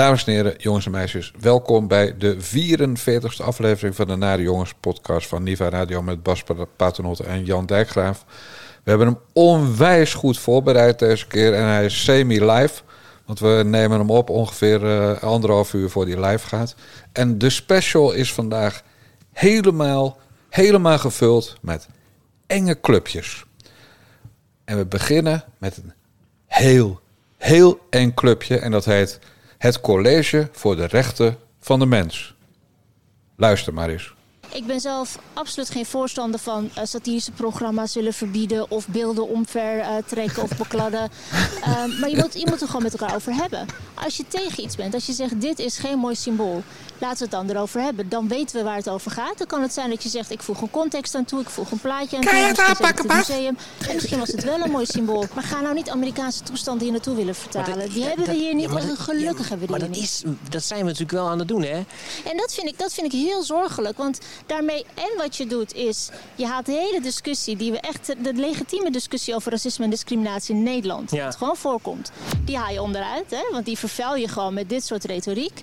Dames en heren, jongens en meisjes, welkom bij de 44ste aflevering van de Nare Jongens podcast van Niva Radio met Bas Paternotte en Jan Dijkgraaf. We hebben hem onwijs goed voorbereid deze keer en hij is semi-live. Want we nemen hem op ongeveer uh, anderhalf uur voor die live gaat. En de special is vandaag helemaal, helemaal gevuld met enge clubjes. En we beginnen met een heel, heel eng clubje. En dat heet het College voor de Rechten van de Mens. Luister maar eens. Ik ben zelf absoluut geen voorstander van uh, satirische programma's willen verbieden of beelden omver uh, trekken of bekladden. uh, maar je moet, je moet er gewoon met elkaar over hebben. Als je tegen iets bent, als je zegt dit is geen mooi symbool, laten we het dan erover hebben. Dan weten we waar het over gaat. Dan kan het zijn dat je zegt ik voeg een context aan toe, ik voeg een plaatje aan toe. Kan je het aanpakken, het museum. En misschien was het wel een mooi symbool. Maar ga nou niet Amerikaanse toestanden hier naartoe willen vertalen. Dat, die ja, hebben we hier niet. Ja, gelukkig hebben we die maar dat Is, dat zijn we natuurlijk wel aan het doen, hè? En dat vind ik, dat vind ik heel zorgelijk. Want daarmee, en wat je doet, is je haalt de hele discussie die we echt, de legitieme discussie over racisme en discriminatie in Nederland, ja. het gewoon voorkomt, die haal je onderuit. Hè? Want die vervuil je gewoon met dit soort retoriek.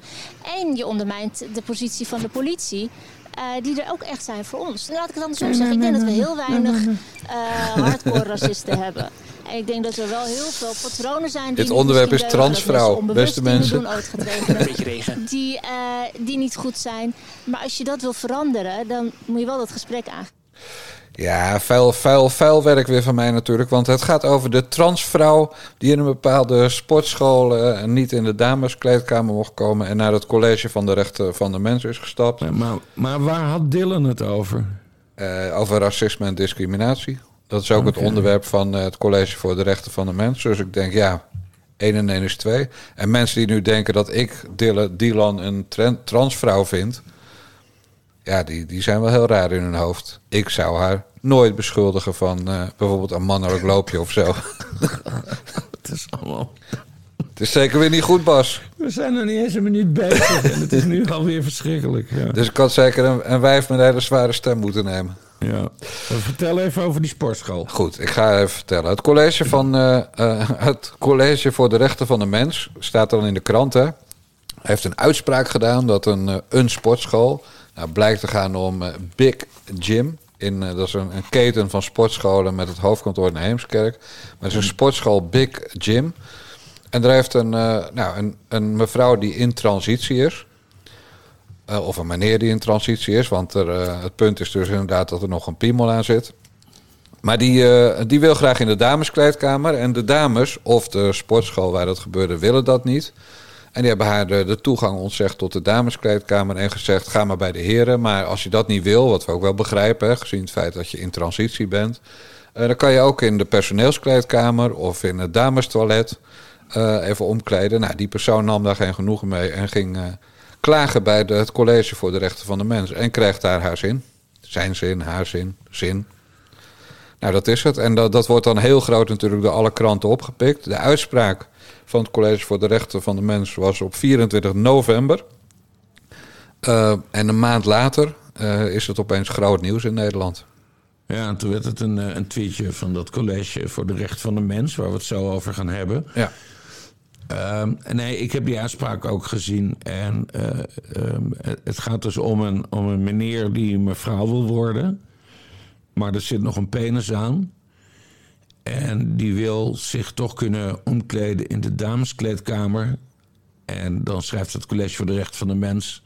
En je ondermijnt de positie van de politie. Uh, die er ook echt zijn voor ons. En laat ik het andersom zeggen. Ik denk dat we heel weinig uh, hardcore racisten hebben. En ik denk dat er wel heel veel patronen zijn. Die Dit onderwerp is transvrouw, beste mensen. Ooit die, uh, die niet goed zijn. Maar als je dat wil veranderen, dan moet je wel dat gesprek aan. Ja, vuil, vuil, vuil werk weer van mij natuurlijk. Want het gaat over de transvrouw die in een bepaalde sportschool uh, niet in de dameskleedkamer mocht komen. En naar het college van de rechten van de mens is gestapt. Maar, maar waar had Dylan het over? Uh, over racisme en discriminatie. Dat is ook okay. het onderwerp van uh, het college voor de rechten van de mens. Dus ik denk, ja, 1 en 1 is 2. En mensen die nu denken dat ik Dylan, een transvrouw vind ja, die, die zijn wel heel raar in hun hoofd. Ik zou haar nooit beschuldigen van uh, bijvoorbeeld een mannelijk loopje of zo. het is allemaal... Het is zeker weer niet goed, Bas. We zijn nog niet eens een minuut bezig en het is nu alweer verschrikkelijk. Ja. Dus ik had zeker een, een wijf met een hele zware stem moeten nemen. Ja. Vertel even over die sportschool. Goed, ik ga even vertellen. Het college, van, uh, uh, het college voor de Rechten van de Mens staat dan in de krant. Hè, heeft een uitspraak gedaan dat een, een sportschool nou, blijkt te gaan om Big Gym. In, dat is een, een, keten van sportscholen met het hoofdkantoor in Heemskerk. Maar het is een sportschool Big Gym. En daar heeft een, nou, een, een mevrouw die in transitie is. Of een meneer die in transitie is. Want er, het punt is dus inderdaad dat er nog een piemel aan zit. Maar die, die wil graag in de dameskleedkamer. En de dames, of de sportschool waar dat gebeurde, willen dat niet. En die hebben haar de, toegang ontzegd tot de dameskleedkamer en gezegd: ga maar bij de heren. Maar als je dat niet wil, wat we ook wel begrijpen, gezien het feit dat je in transitie bent, dan kan je ook in de personeelskleedkamer of in het damestoilet uh, even omkleden. Nou, die persoon nam daar geen genoegen mee en ging klagen bij de, het College voor de Rechten van de Mens en kreeg daar haar zin. Zijn zin, haar zin, zin. Nou, dat is het. En dat, dat wordt dan heel groot natuurlijk door alle kranten opgepikt. De uitspraak van het College voor de Rechten van de Mens was op 24 november. Uh, en een maand later uh, is het opeens groot nieuws in Nederland. Ja, en toen werd het een, een tweetje van dat College voor de Rechten van de Mens, waar we het zo over gaan hebben. Ja. Uh, nee, ik heb die uitspraak ook gezien. En um, het gaat dus om een, om een meneer die mevrouw wil worden. Maar er zit nog een penis aan. En die wil zich toch kunnen omkleden in de dameskleedkamer. En dan schrijft het College voor de Rechten van de Mens.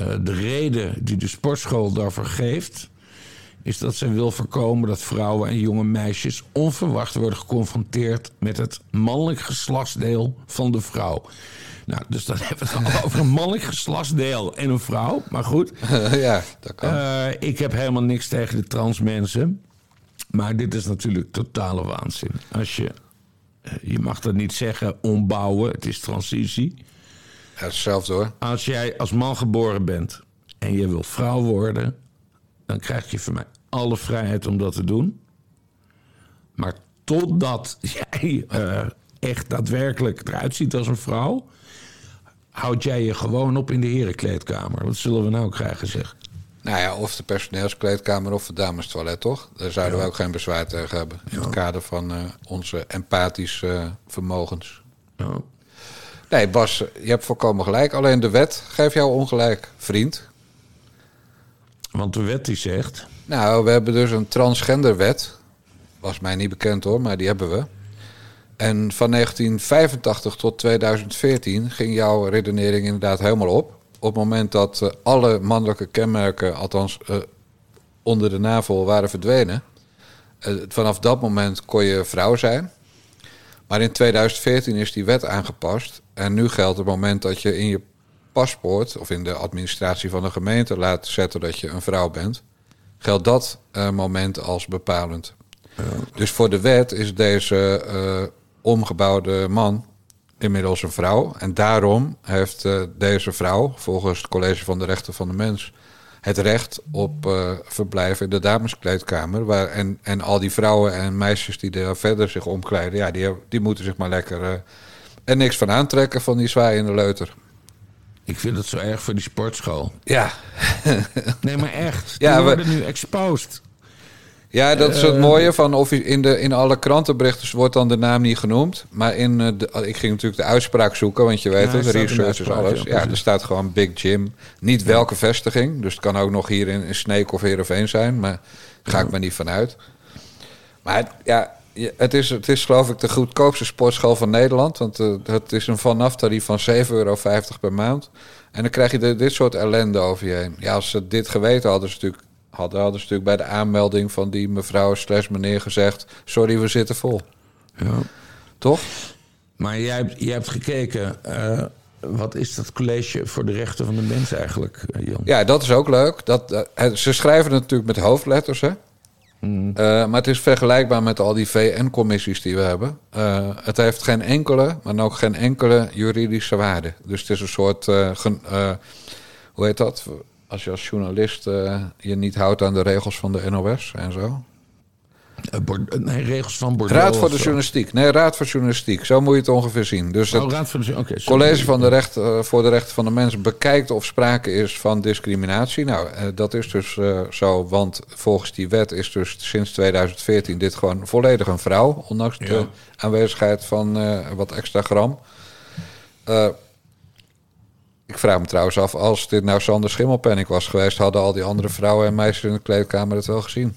Uh, de reden die de sportschool daarvoor geeft. Is dat zij wil voorkomen dat vrouwen en jonge meisjes onverwacht worden geconfronteerd met het mannelijk geslachtsdeel van de vrouw. Nou, dus dan hebben we het over een mannelijk geslachtsdeel en een vrouw. Maar goed. ja, dat kan. Uh, ik heb helemaal niks tegen de trans mensen. Maar dit is natuurlijk totale waanzin. Als je, je mag dat niet zeggen, ombouwen, het is transitie. Ja, hetzelfde hoor. Als jij als man geboren bent en je wil vrouw worden, dan krijg je van mij alle vrijheid om dat te doen. Maar totdat jij uh, echt daadwerkelijk eruit ziet als een vrouw, houd jij je gewoon op in de herenkleedkamer. Wat zullen we nou krijgen, zeg? Nou ja, of de personeelskleedkamer of het damestoilet, toch? Daar zouden ja. we ook geen bezwaar tegen hebben. In ja. het kader van uh, onze empathische uh, vermogens. Ja. Nee, Bas, je hebt volkomen gelijk. Alleen de wet geeft jou ongelijk, vriend. Want de wet die zegt... Nou, we hebben dus een transgenderwet. Was mij niet bekend hoor, maar die hebben we. En van 1985 tot 2014 ging jouw redenering inderdaad helemaal op. Op het moment dat eh, alle mannelijke kenmerken, althans eh, onder de navel, waren verdwenen. eh, vanaf dat moment kon je vrouw zijn. Maar in 2014 is die wet aangepast. En nu geldt het moment dat je in je paspoort of in de administratie van de gemeente laat zetten dat je een vrouw bent, geldt dat eh, moment als bepalend. Dus voor de wet is deze eh, omgebouwde man inmiddels een vrouw. En daarom heeft eh, deze vrouw, volgens het College van de Rechten van de Mens, het recht op eh, verblijf in de dameskleedkamer. Waar, en, en al die vrouwen en meisjes die daar verder zich omkleden, ja, die, die moeten zich maar lekker eh, er niks van aantrekken van die zwaaiende leuter. Ik vind het zo erg voor die sportschool. Ja, Nee, maar echt. Ja, die we- worden nu exposed. Ja, dat is het mooie van of in, de, in alle krantenberichten wordt dan de naam niet genoemd. Maar in eh, de, ik ging natuurlijk de uitspraak zoeken, want je weet Ja, het, research is alles. ja, Ja, er staat gewoon Big Jim. Niet welke vestiging, dus het kan ook nog hier in, in Sneek of Heerenveen zijn, maar daar ga ik maar niet vanuit. Maar het, ja, het is, het is geloof ik de goedkoopste sportschool van Nederland. Want eh, het is een vanaf tarief van 7,50 euro per maand. En dan krijg je de- dit soort ellende over je heen. Ja, als ze dit geweten hadden, ze natuurlijk, hadden, hadden ze natuurlijk bij de aanmelding van die mevrouw slash meneer gezegd... sorry, we zitten vol. Ja. Toch? Maar jij hebt, jij hebt gekeken. eh, wat is dat college voor de rechten van de mens eigenlijk, eh, Jan? Ja, dat is ook leuk. Dat, ze schrijven het natuurlijk met hoofdletters, hè? Mm. Eh, maar het is vergelijkbaar met al die VN-commissies die we hebben. Eh, het heeft geen enkele, maar ook geen enkele juridische waarde. Dus het is een soort, eh, hoe heet dat? Als je als journalist je niet houdt aan de regels van de NOS en zo. Eh, Bord- nee, regels van Bordeaux. Raad voor de journalistiek. Nee, Raad voor journalistiek. Zo moet je het ongeveer zien. Dus het Oh, Raad voor de sorry. college van de recht, eh, voor de rechten van de mens bekijkt of sprake is van discriminatie. Nou, eh, dat is dus eh, zo, want volgens die wet is dus sinds 2014 dit gewoon volledig een vrouw, ondanks de aanwezigheid van eh, wat extra gram. Eh, ik vraag me trouwens af, als dit nou Sander Schimmelpenning was geweest, hadden al die andere vrouwen en meisjes in de kleedkamer het wel gezien.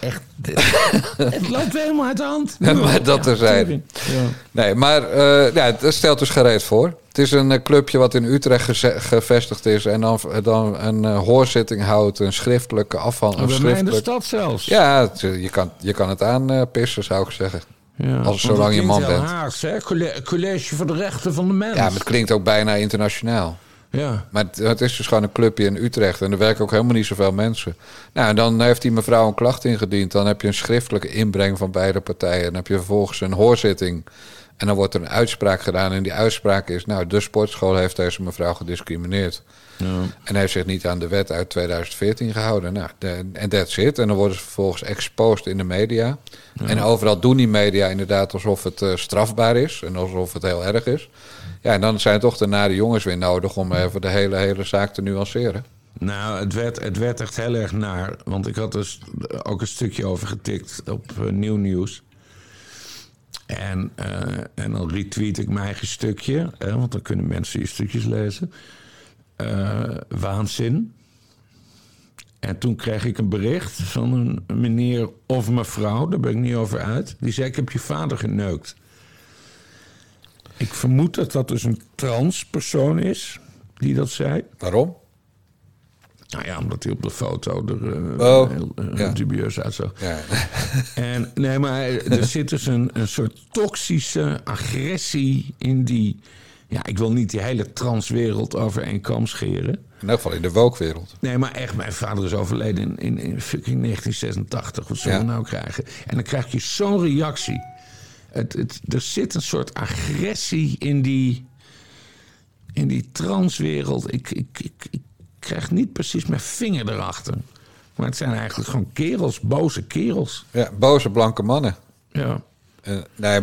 Echt. het loopt helemaal uit de hand. Maar dat terzijde. Ja. Nee, maar eh, ja, het stelt dus gereed voor. Het is een eh, clubje wat in Utrecht gevestigd is en dan, dan een eh, hoorzitting houdt, een schriftelijke afhandeling. Bij mij in de stad zelfs. Ja, het, eh, je, kan, je kan het aanpissen, zou ik zeggen. Ja. Als zolang je man bent. Hè? Colle- College voor de rechten van de mens. Ja, maar het klinkt ook bijna internationaal. Ja. Maar het, het is dus gewoon een clubje in Utrecht en er werken ook helemaal niet zoveel mensen. Nou, en dan heeft die mevrouw een klacht ingediend. Dan heb je een schriftelijke inbreng van beide partijen. Dan heb je vervolgens een hoorzitting. En dan wordt er een uitspraak gedaan. En die uitspraak is, nou, de sportschool heeft deze mevrouw gediscrimineerd. Ja. En heeft zich niet aan de wet uit 2014 gehouden. Nou, en that's it. En dan worden ze vervolgens exposed in de media. En overal doen die media inderdaad alsof het eh, strafbaar is. En alsof het heel erg is. Ja, en dan zijn toch de nare jongens weer nodig om even de hele, hele zaak te nuanceren. Nou, het werd, het werd echt heel erg naar. Want ik had dus ook een stukje over getikt op eh, Nieuw Nieuws. En, eh, en dan retweet ik mijn eigen stukje. Hè, want dan kunnen mensen je stukjes lezen. Eh, waanzin. En toen kreeg ik een bericht van een meneer of mevrouw, daar ben ik niet over uit. Die zei: Ik heb je vader geneukt. Ik vermoed dat dat dus een transpersoon is die dat zei. Waarom? Nou ja, omdat hij op de foto er Oh, heel ja. dubieus uitzag. Ja. En nee, maar er zit dus een, een soort toxische agressie in die. Ja, ik wil niet die hele transwereld over één kam scheren. In elk geval in de wookwereld. Nee, maar echt, mijn vader is overleden in, in, in fucking 1986. Wat zullen Ja. we nou krijgen? En dan krijg je zo'n reactie. Het, het, er zit een soort agressie in die, in die transwereld. Ik, ik, ik, ik krijg niet precies mijn vinger erachter. Maar het zijn eigenlijk gewoon kerels, boze kerels. Ja, boze blanke mannen. Ja. Eh, nee,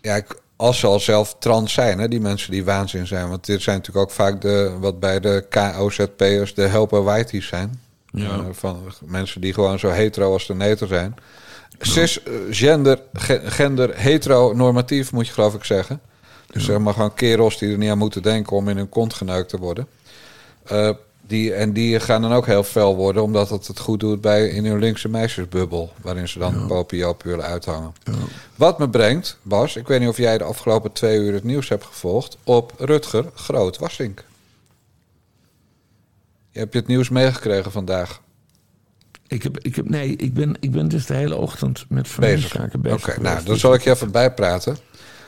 ja, ik- als ze al zelf trans zijn, hè, die mensen die waanzin zijn. Want dit zijn natuurlijk ook vaak de, wat bij de KOZP'ers de helper whiteys zijn. Ja. Eh, van mensen die gewoon zo hetero als de neter zijn. Cis, eh, gender, ge- gender, heteronormatief moet je geloof ik zeggen. Dus zeg maar gewoon kerels die er niet aan moeten denken om in hun kont geneukt te worden. Eh, die, en die gaan dan ook heel fel worden, omdat het het goed doet bij in hun linkse meisjesbubbel. Waarin ze dan popiop willen uithangen. Wat me brengt, Bas, ik weet niet of jij de afgelopen twee uur het nieuws hebt gevolgd, op Rutger Groot-Wassink. Heb je het nieuws meegekregen vandaag? Ik heb, ik heb, nee, ik ben, ik ben dus de hele ochtend met bezig. familiezaken bezig. Oké, nou, dan zal ik je even bijpraten.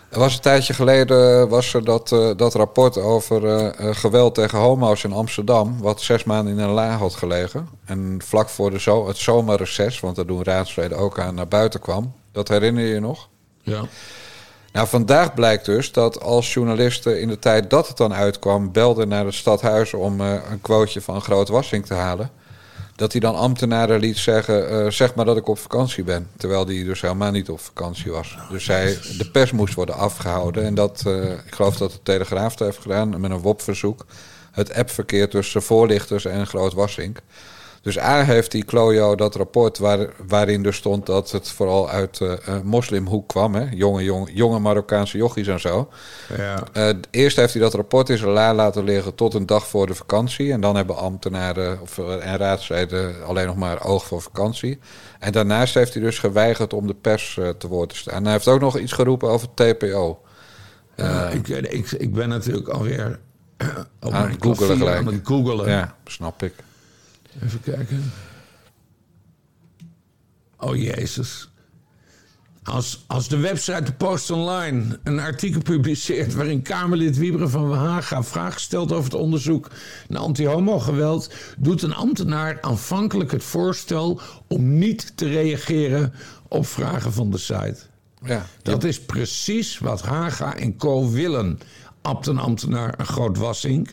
Er was een tijdje geleden was er dat, eh, dat rapport over eh, eh, geweld tegen homo's in Amsterdam, wat zes maanden in een la had gelegen. En vlak voor de zo het zomerreces, want daar doen raadsleden ook aan, naar buiten kwam. Dat herinner je je nog? Ja. Nou, vandaag blijkt dus dat als journalisten in de tijd dat het dan uitkwam... belden naar het stadhuis om eh, een quoteje van Groot Wassink te halen... dat hij dan ambtenaren liet zeggen... eh, zeg maar dat ik op vakantie ben. Terwijl hij dus helemaal niet op vakantie was. Dus hij, de pers moest worden afgehouden. En dat, eh, ik geloof dat de Telegraaf het heeft gedaan met een WOP-verzoek. Het appverkeer tussen voorlichters en Groot Wassink. Dus A heeft die Klojo dat rapport waar, waarin dus stond dat het vooral uit eh, moslimhoek kwam. Hè? Jonge, jonge, jonge Marokkaanse jochies en zo. Ja. Eh, eerst heeft hij dat rapport in zijn la laten liggen tot een dag voor de vakantie. En dan hebben ambtenaren of, en raadsleden alleen nog maar oog voor vakantie. En daarnaast heeft hij dus geweigerd om de pers te woord te staan. En hij heeft ook nog iets geroepen over TPO. Ja, ik, ik, ik ben natuurlijk alweer op Aan het googelen gelijk. aan het googelen. Ja, snap ik. Even kijken. Oh jezus. Als, als de website de Post Online een artikel publiceert... waarin Kamerlid Wieberen van Haga vragen stelt over het onderzoek... naar anti-homo-geweld... doet een ambtenaar aanvankelijk het voorstel... om niet te reageren op vragen van de site. Ja, Dat is precies wat Haga en Co willen. Abt een ambtenaar een groot wassink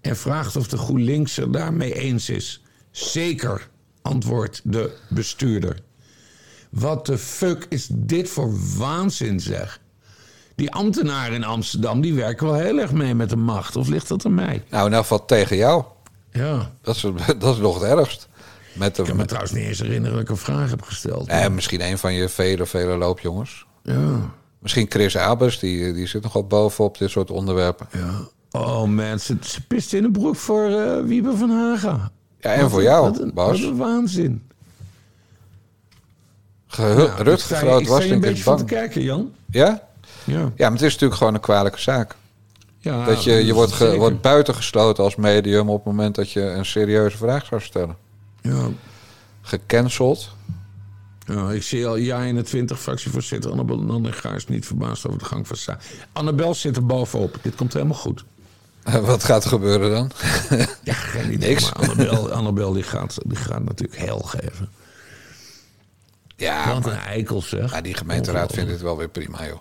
en vraagt of de GroenLinks er daarmee eens is. Zeker, antwoordt de bestuurder. Wat de fuck is dit voor waanzin, zeg? Die ambtenaren in Amsterdam die werken wel heel erg mee met de macht. Of ligt dat aan mij? nou in elk geval tegen jou. Ja. Dat is, dat is nog het ergst. Met de, Ik kan me trouwens niet eens herinneren dat ik een vraag heb gesteld. Eh, misschien een van je vele, vele loopjongens. Ja. Misschien Chris Abers, die, die zit nogal bovenop dit soort onderwerpen. ja. Oh man, ze, ze pist in de broek voor eh Wiebe van Haga. Ja, en Wat voor een- jou, wat een, Bas. Wat een waanzin. Ge- Ja, Rutger ik sta je- Groot Ik een beetje van te kijken, Jan. Ja? Ja. Ja, maar het is natuurlijk gewoon een kwalijke zaak. ja dat je, je wordt, ge- wordt buitengesloten als medium op het moment dat je een serieuze vraag zou stellen. Ja. Gecanceld. ja, ik zie al jaar 21 fractievoorzitter Annabel Nanninga is niet verbaasd over de gang van zaken. Annabel zit er bovenop. Dit komt helemaal goed. Wat gaat er gebeuren dan? Ja, geen idee. Niks. Maar Annabel, Annabel die gaat, die gaat natuurlijk heel geven. Ja, Wat een eikel zeg. ja, die gemeenteraad vindt het wel weer prima, joh.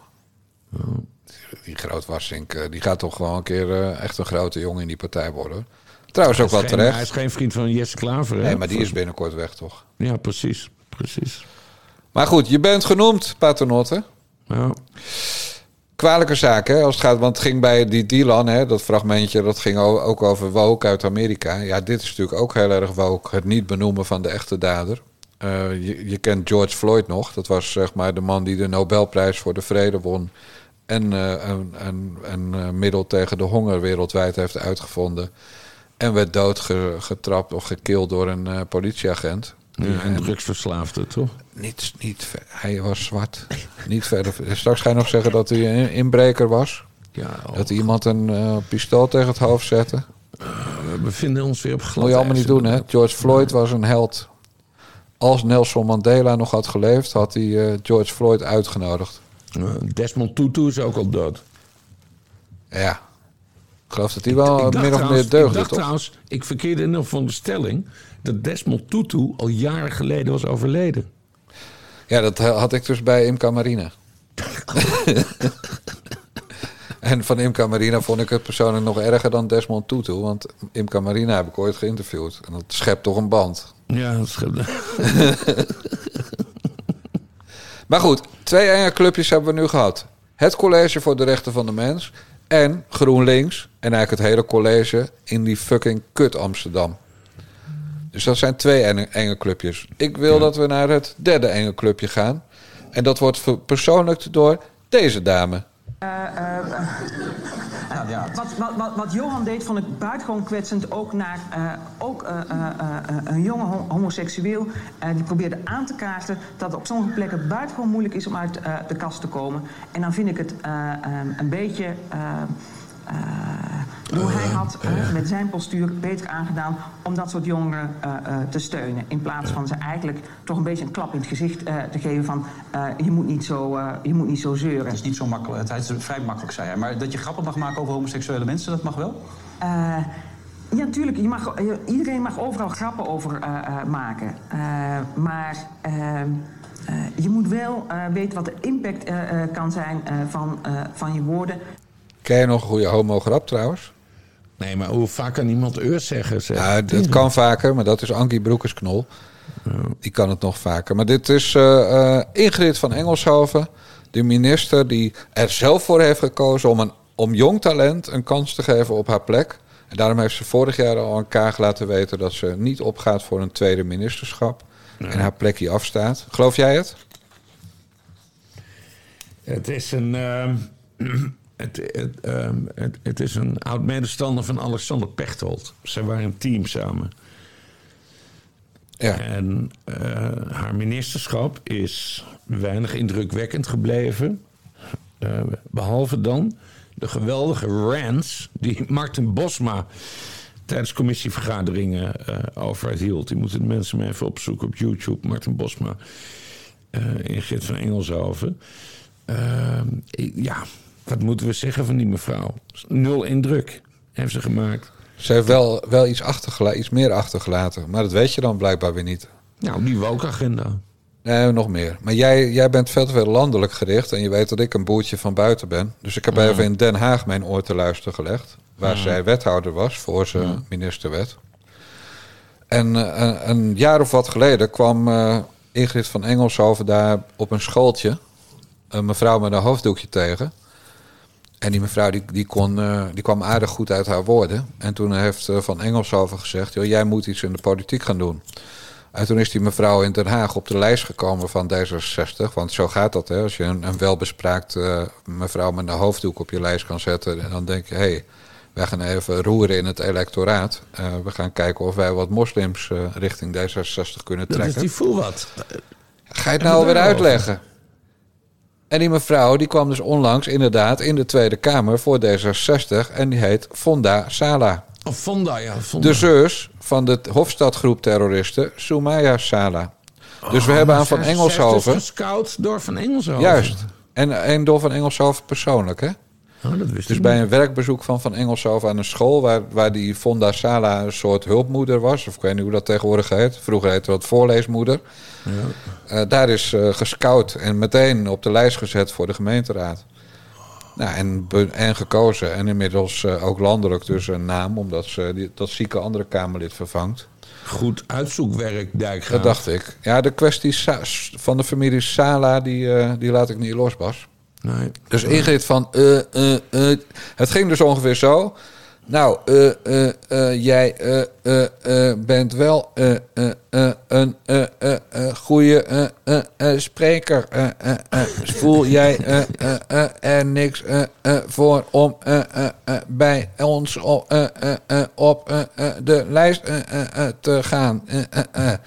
Die, die Groot Wassink, eh, die gaat toch gewoon een keer eh, echt een grote jongen in die partij worden. Trouwens ook wel geen- Hij terecht. is geen vriend van Jesse Klaver. hè? Nee, maar die is binnenkort weg, toch? Ja, precies. Precies. Maar goed, je bent genoemd, Paternotte. Ja. Kwalijke zaak, hè, als het gaat. Want het ging bij die Dylan, hè, dat fragmentje, dat ging ook over woke uit Amerika. Ja, dit is natuurlijk ook heel erg woke. Het niet benoemen van de echte dader. Eh, je, kent George Floyd nog. Dat was zeg maar de man die de Nobelprijs voor de vrede won. En eh, een, een eh, middel tegen de honger wereldwijd heeft uitgevonden. En werd doodgetrapt of gekild door een eh, politieagent. Ja, en drugsverslaafde, toch? Niet, niet, hij was zwart. niet verder. Straks ga je nog zeggen dat hij een inbreker was. Ja, Dat hij iemand een eh, pistool tegen het hoofd zette. we bevinden ons weer op glad Moet je allemaal niet doen, hè? George Floyd was een held. Als Nelson Mandela nog had geleefd, had hij eh, George Floyd uitgenodigd. Eh, Desmond Tutu is ook al dood. Ja. Ik geloof dat hij wel min of meer deugde, Ik dacht toch? trouwens, ik verkeerde in de veronderstelling... dat Desmond Tutu al jaren geleden was overleden. Ja, dat had ik dus bij Imca Marina. en van Imca Marina vond ik het persoonlijk nog erger dan Desmond Tutu. Want Imca Marina heb ik ooit geïnterviewd. En dat schept toch een band. Ja, dat schept... Maar goed, twee enge clubjes hebben we nu gehad. Het College voor de Rechten van de Mens en GroenLinks. En eigenlijk het hele college in die fucking kut Amsterdam. Dus dat zijn twee enge, enge clubjes. Ik wil dat we naar het derde enge clubje gaan. En dat wordt ver- persoonlijkt door deze dame. Ja, ja. Wat, wat, wat, wat Johan deed, vond ik buitengewoon kwetsend. Ook naar eh, ook, eh, eh, eh, een jonge ho- homoseksueel. die probeerde aan te kaarten dat het op sommige plekken buitengewoon moeilijk is om uit eh, de kast te komen. En dan vind ik het eh, eh, een beetje. eh, eh, hoe hij had eh, met zijn postuur beter aangedaan om dat soort jongeren eh, eh, te steunen. In plaats van ze eigenlijk toch een beetje een klap in het gezicht eh, te geven van eh, je, moet niet zo, eh, je moet niet zo zeuren. Het is niet zo makkelijk. Het is vrij makkelijk, zei hij. Maar dat je grappen mag maken over homoseksuele mensen, dat mag wel? Eh, ja, natuurlijk. Je mag, eh, iedereen mag overal grappen over eh, eh, maken. Eh, maar eh, eh, je moet wel eh, weten wat de impact eh, eh, kan zijn eh, van, eh, van je woorden. Ken je nog een goede homo-grap trouwens? Nee, maar hoe vaak kan iemand eur zeggen? Zeg? Ja, dat kan vaker, maar dat is Ankie Broekersknol. Die kan het nog vaker. Maar dit is eh, eh, Ingrid van Engelshoven, de minister die er zelf voor heeft gekozen om, een, om jong talent een kans te geven op haar plek. En daarom heeft ze vorig jaar al aan Kaag laten weten dat ze niet opgaat voor een tweede ministerschap. En haar plekje afstaat. Geloof jij het? Het is een. ehm, het, het, ehm, het, het is een oud medestander van Alexander Pechtold. Zij waren een team samen. Ja. En eh, haar ministerschap is weinig indrukwekkend gebleven. Eh, behalve dan de geweldige rants die Martin Bosma tijdens commissievergaderingen eh over hield. Die moeten de mensen maar even opzoeken op YouTube. Martin Bosma, eh Ingrid van Engelshoven. Eh, ja, wat moeten we zeggen van die mevrouw? Nul indruk heeft ze gemaakt. Ze heeft wel, wel iets, achtergela- iets meer achtergelaten. Maar dat weet je dan blijkbaar weer niet. Nou, die woke-agenda. Nee, nog meer. Maar jij, jij bent veel te veel landelijk gericht. En je weet dat ik een boertje van buiten ben. Dus ik heb even in Den Haag mijn oor te luisteren gelegd. Waar zij wethouder was voor ze minister werd. En eh, een, een jaar of wat geleden kwam eh, Ingrid van Engelshoven daar op een schooltje. Een mevrouw met een hoofddoekje tegen. En die mevrouw die, die, kon, eh, die kwam aardig goed uit haar woorden. En toen heeft eh, Van Engelshoven gezegd... Joh, jij moet iets in de politiek gaan doen. En toen is die mevrouw in Den Haag op de lijst gekomen van D66. Want zo gaat dat, hè. Als je een, een welbespraakt eh, mevrouw met een hoofddoek op je lijst kan zetten... en dan denk je, hé, hey, wij gaan even roeren in het electoraat. We gaan kijken of wij wat moslims richting D66 kunnen Dat is trekken. die voel wat. Ga je het nou we weer uitleggen? En die mevrouw die kwam dus onlangs inderdaad in de Tweede Kamer voor D66 en die heet Fonda Sala. Of Fonda, ja. Fonda. De zus van de Hofstadgroep terroristen Soumaya Sala. Dus we hebben aan Van Zij- zij is Engelshoven... gescout door Van Engelshoven. Juist. En, en door Van Engelshoven persoonlijk, hè? Oh, dat wist Dus bij niet. een werkbezoek van Van Engelshoven aan een school... waar, waar die Fonda Sala een soort hulpmoeder was... of ik weet niet hoe dat tegenwoordig heet. Vroeger heette dat voorleesmoeder. Eh, daar is eh, gescout en meteen op de lijst gezet voor de gemeenteraad. Nou, en, en gekozen. En inmiddels eh, ook landelijk dus een naam... omdat ze die, dat zieke andere Kamerlid vervangt. Goed uitzoekwerk, Dijkgraaf. Dat dacht ik. Ja, de kwestie van de familie Sala... die, die laat ik niet los, Bas. Dus Ingrid van, eh, eh, eh. het ging dus ongeveer zo. Nou, eh, eh, eh, jij eh, eh, eh, bent wel eh, eh, eh, een eh, eh, eh, goede eh, eh, eh, spreker. Eh, eh, eh. Voel jij eh, eh, eh, er niks eh, eh, voor om eh, eh, eh, bij ons op, eh, eh, eh, eh, eh, de lijst eh, eh, eh, te gaan? Eh, eh, eh.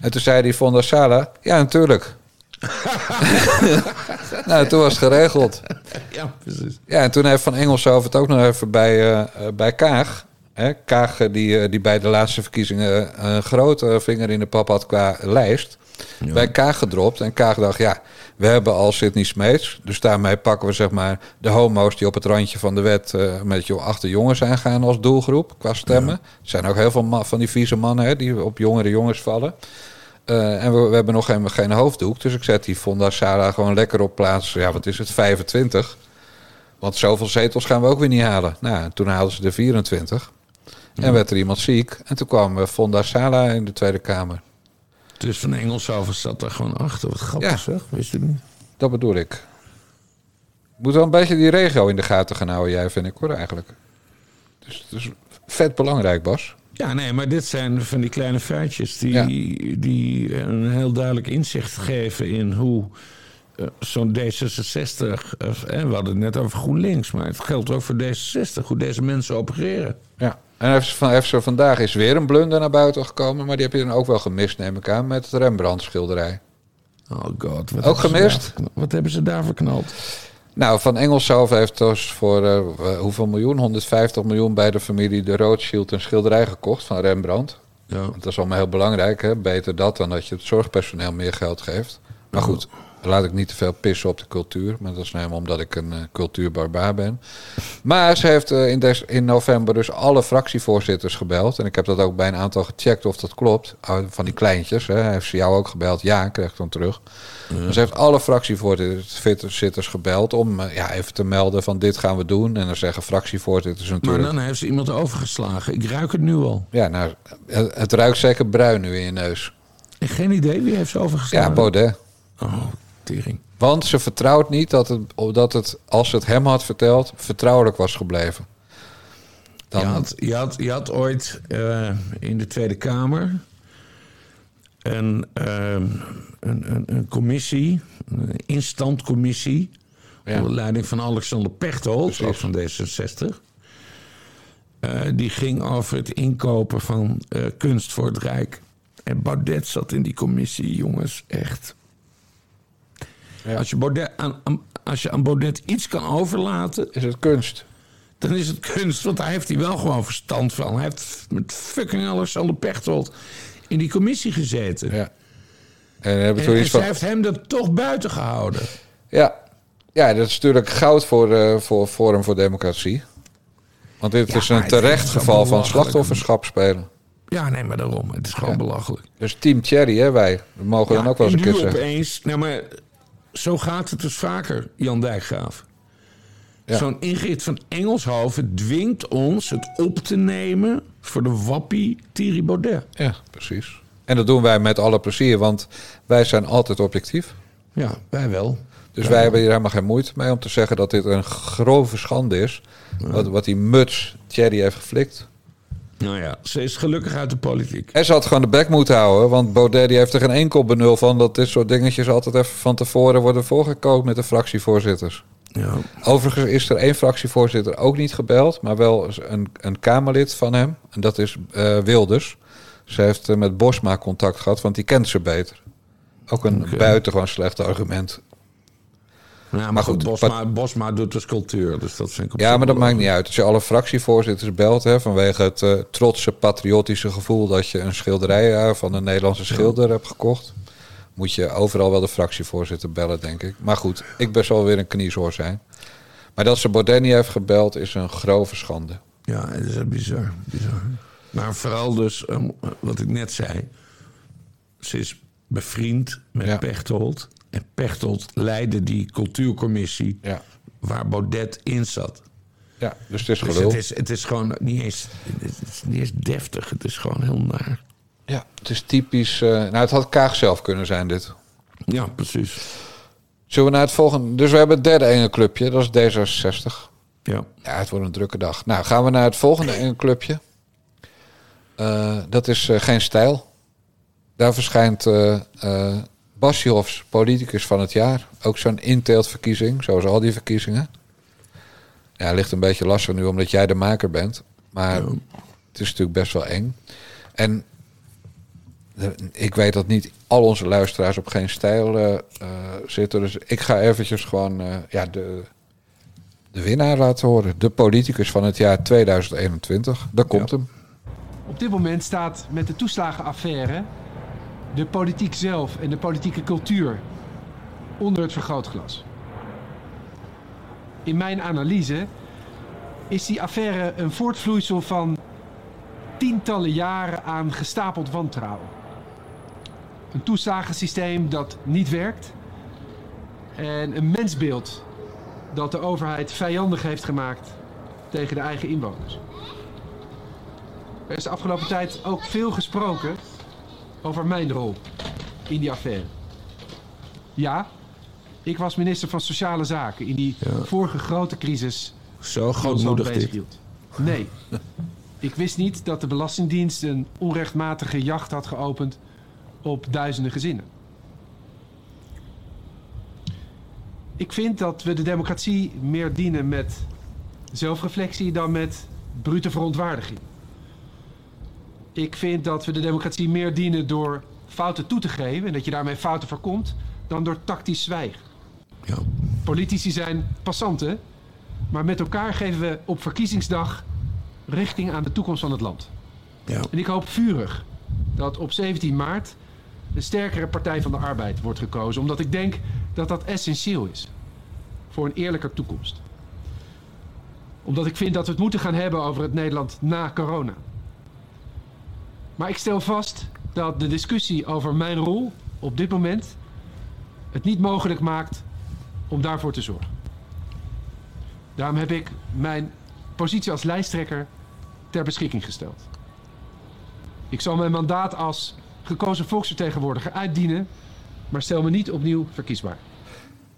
En toen zei die Von der Sala, ja natuurlijk. nou, toen was het geregeld. Ja, precies. Ja, en toen heeft Van Engelshoven het ook nog even bij, eh, eh, bij Kaag. Hè, Kaag eh, die, die bij de laatste verkiezingen een grote vinger in de pap had qua lijst. Bij Kaag gedropt. En Kaag dacht, ja, we hebben al Sidney Smeets. Dus daarmee pakken we zeg maar de homo's die op het randje van de wet... eh, met je achter jongens aangaan als doelgroep qua stemmen. Er zijn ook heel veel van die vieze mannen hè, die op jongere jongens vallen. Eh, en we, we hebben nog geen, geen hoofddoek. Dus ik zet die Fonda Sara gewoon lekker op plaats. Ja, wat is het? 25. Want zoveel zetels gaan we ook weer niet halen. Nou, toen haalden ze er 24. En werd er iemand ziek. En toen kwam eh, Fonda Sala in de Tweede Kamer. Dus Van Engelshoven zat daar gewoon achter. Wat grappig Ja. zeg, wist je niet? Dat bedoel ik. Moet wel een beetje die regio in de gaten gaan houden, jij, vind ik hoor, eigenlijk. Dus het is vet belangrijk, Bas. Ja, nee, maar dit zijn van die kleine feitjes die, Ja. die een heel duidelijk inzicht geven in hoe eh, zo'n D66. eh, eh, we hadden het net over GroenLinks, maar het geldt ook voor D66, hoe deze mensen opereren. Ja. En ze, van, vandaag is weer een blunder naar buiten gekomen, maar die heb je dan ook wel gemist, neem ik aan, met het Rembrandt-schilderij. Oh god. Wat Ook gemist? daar? Wat hebben ze daar verknald? Nou, Van Engelshoven heeft dus voor eh, hoeveel miljoen? 150 miljoen bij de familie de Rothschild een schilderij gekocht van Rembrandt. Ja. Dat is allemaal heel belangrijk, hè? Beter dat dan dat je het zorgpersoneel meer geld geeft. Maar goed, laat ik niet te veel pissen op de cultuur. Maar dat is nou helemaal omdat ik een eh, cultuurbarbaar ben. Maar ze heeft eh, in, des- in november dus alle fractievoorzitters gebeld. En ik heb dat ook bij een aantal gecheckt of dat klopt. Oh, Van die kleintjes. Hè. Heeft ze jou ook gebeld? Ja, krijg ik dan terug. Dus ze heeft alle fractievoorzitters gebeld om eh, ja, even te melden van dit gaan we doen. En dan zeggen fractievoorzitters Maar natuurlijk... dan heeft ze iemand overgeslagen. Ik ruik het nu al. Ja, nou, het, het ruikt zeker bruin nu in je neus. En geen idee wie heeft ze overgeslagen. Ja, Baudet. Oh, tering. Want ze vertrouwt niet dat het, dat het, als ze het hem had verteld, vertrouwelijk was gebleven. Dan, Je, had, je, had, je had ooit eh, in de Tweede Kamer een, ehm, een, een, een commissie, een instandcommissie, Ja. onder leiding van Alexander Pechtold, ook van D66. Eh, die ging over het inkopen van eh, kunst voor het Rijk. En Baudet zat in die commissie, jongens, echt. Ja. Als, je Baudet aan, aan- als je aan Baudet iets kan overlaten, is het kunst. dan is het kunst. Want daar heeft hij wel gewoon verstand van. Hij heeft met fucking Alexander Pechtold in die commissie gezeten. Ja. En En, toen en iets zij van. heeft hem er toch buiten gehouden. Ja. ja, dat is natuurlijk goud voor, eh voor Forum voor Democratie. Want dit Ja, is een terecht geval van slachtofferschap spelen. Ja, nee, maar daarom. Het is gewoon belachelijk. Dus Team Cherry, hè, wij. Dat mogen we dan ook wel eens en een keer zeggen. opeens... Nou, maar zo gaat het dus vaker, Jan Dijkgraaf. Ja. Zo'n Ingrid van Engelshoven dwingt ons het op te nemen... voor de wappie Thierry Baudet. Ja, precies. En dat doen wij met alle plezier, want wij zijn altijd objectief. Ja, wij wel. Dus wij hebben hier helemaal geen moeite mee om te zeggen dat dit een grove schande is. Wat, wat die muts Thierry heeft geflikt. Nou ja, ze is gelukkig uit de politiek. En ze had gewoon de bek moeten houden. Want Baudet die heeft er geen enkel benul van... dat dit soort dingetjes altijd even van tevoren worden voorgekookt met de fractievoorzitters. Ja. Overigens is er één fractievoorzitter ook niet gebeld... maar wel een, een Kamerlid van hem. En dat is eh, Wilders. Ze heeft eh, met Bosma contact gehad, want die kent ze beter. Ook een Oké. buitengewoon slecht argument. Ja, maar, Maar goed, goed, Bosma, Bosma doet dus cultuur, dus dat vind ik Ja, maar dat maakt niet uit. Als je alle fractievoorzitters belt... Hè, vanwege het eh, trotse, patriotische gevoel... dat je een schilderij eh, van een Nederlandse schilder hebt gekocht... moet je overal wel de fractievoorzitter bellen, denk ik. Maar goed, ik best wel weer een kniezoor zijn. Maar dat ze Baudet niet heeft gebeld... is een grove schande. Ja, het is bizar, bizar. Maar vooral dus, ehm, wat ik net zei... ze is bevriend met Ja. Pechtold. En Pechtold leidde die cultuurcommissie... Ja, waar Baudet in zat. ja dus het is Dus gelul. het is, het is gewoon niet eens, het is niet eens deftig. Het is gewoon heel naar. Ja, het is typisch... eh, nou, het had Kaag zelf kunnen zijn, dit. Ja, precies. Zullen we naar het volgende... Dus we hebben het derde enge clubje, dat is D66. Ja. Ja, het wordt een drukke dag. Nou, gaan we naar het volgende enge clubje. Eh, dat is eh, Geen Stijl. Daar verschijnt eh Basjehofs politicus van het jaar. Ook zo'n inteeltverkiezing, zoals al die verkiezingen. Ja, ligt een beetje lastig nu omdat jij de maker bent. Maar het is natuurlijk best wel eng. En de- ik weet dat niet al onze luisteraars op geen stijl eh, eh, zitten. Dus ik ga eventjes gewoon eh, ja, de, de winnaar laten horen. De politicus van het jaar 2021. Daar komt hem. Op dit moment staat met de toeslagenaffaire de politiek zelf en de politieke cultuur onder het vergrootglas. In mijn analyse is die affaire een voortvloeisel van tientallen jaren aan gestapeld wantrouwen. Een toeslagensysteem dat niet werkt en een mensbeeld dat de overheid vijandig heeft gemaakt tegen de eigen inwoners. Er is de afgelopen tijd ook veel gesproken over mijn rol in die affaire. Ja, ik was minister van Sociale Zaken in die vorige grote crisis Zo grootmoedig dit. Nee, ik wist niet dat de Belastingdienst een onrechtmatige jacht had geopend op duizenden gezinnen. Ik vind dat we de democratie meer dienen met zelfreflectie dan met brute verontwaardiging. Ik vind dat we de democratie meer dienen door fouten toe te geven en dat je daarmee fouten voorkomt, dan door tactisch zwijgen. Ja. Politici zijn passanten, maar met elkaar geven we op verkiezingsdag richting aan de toekomst van het land. Ja. En ik hoop vurig dat op 17 maart een sterkere Partij van de Arbeid wordt gekozen, omdat ik denk dat dat essentieel is voor een eerlijker toekomst. Omdat ik vind dat we het moeten gaan hebben over het Nederland na corona. Maar ik stel vast dat de discussie over mijn rol op dit moment het niet mogelijk maakt om daarvoor te zorgen. Daarom heb ik mijn positie als lijsttrekker ter beschikking gesteld. Ik zal mijn mandaat als gekozen volksvertegenwoordiger uitdienen, maar stel me niet opnieuw verkiesbaar.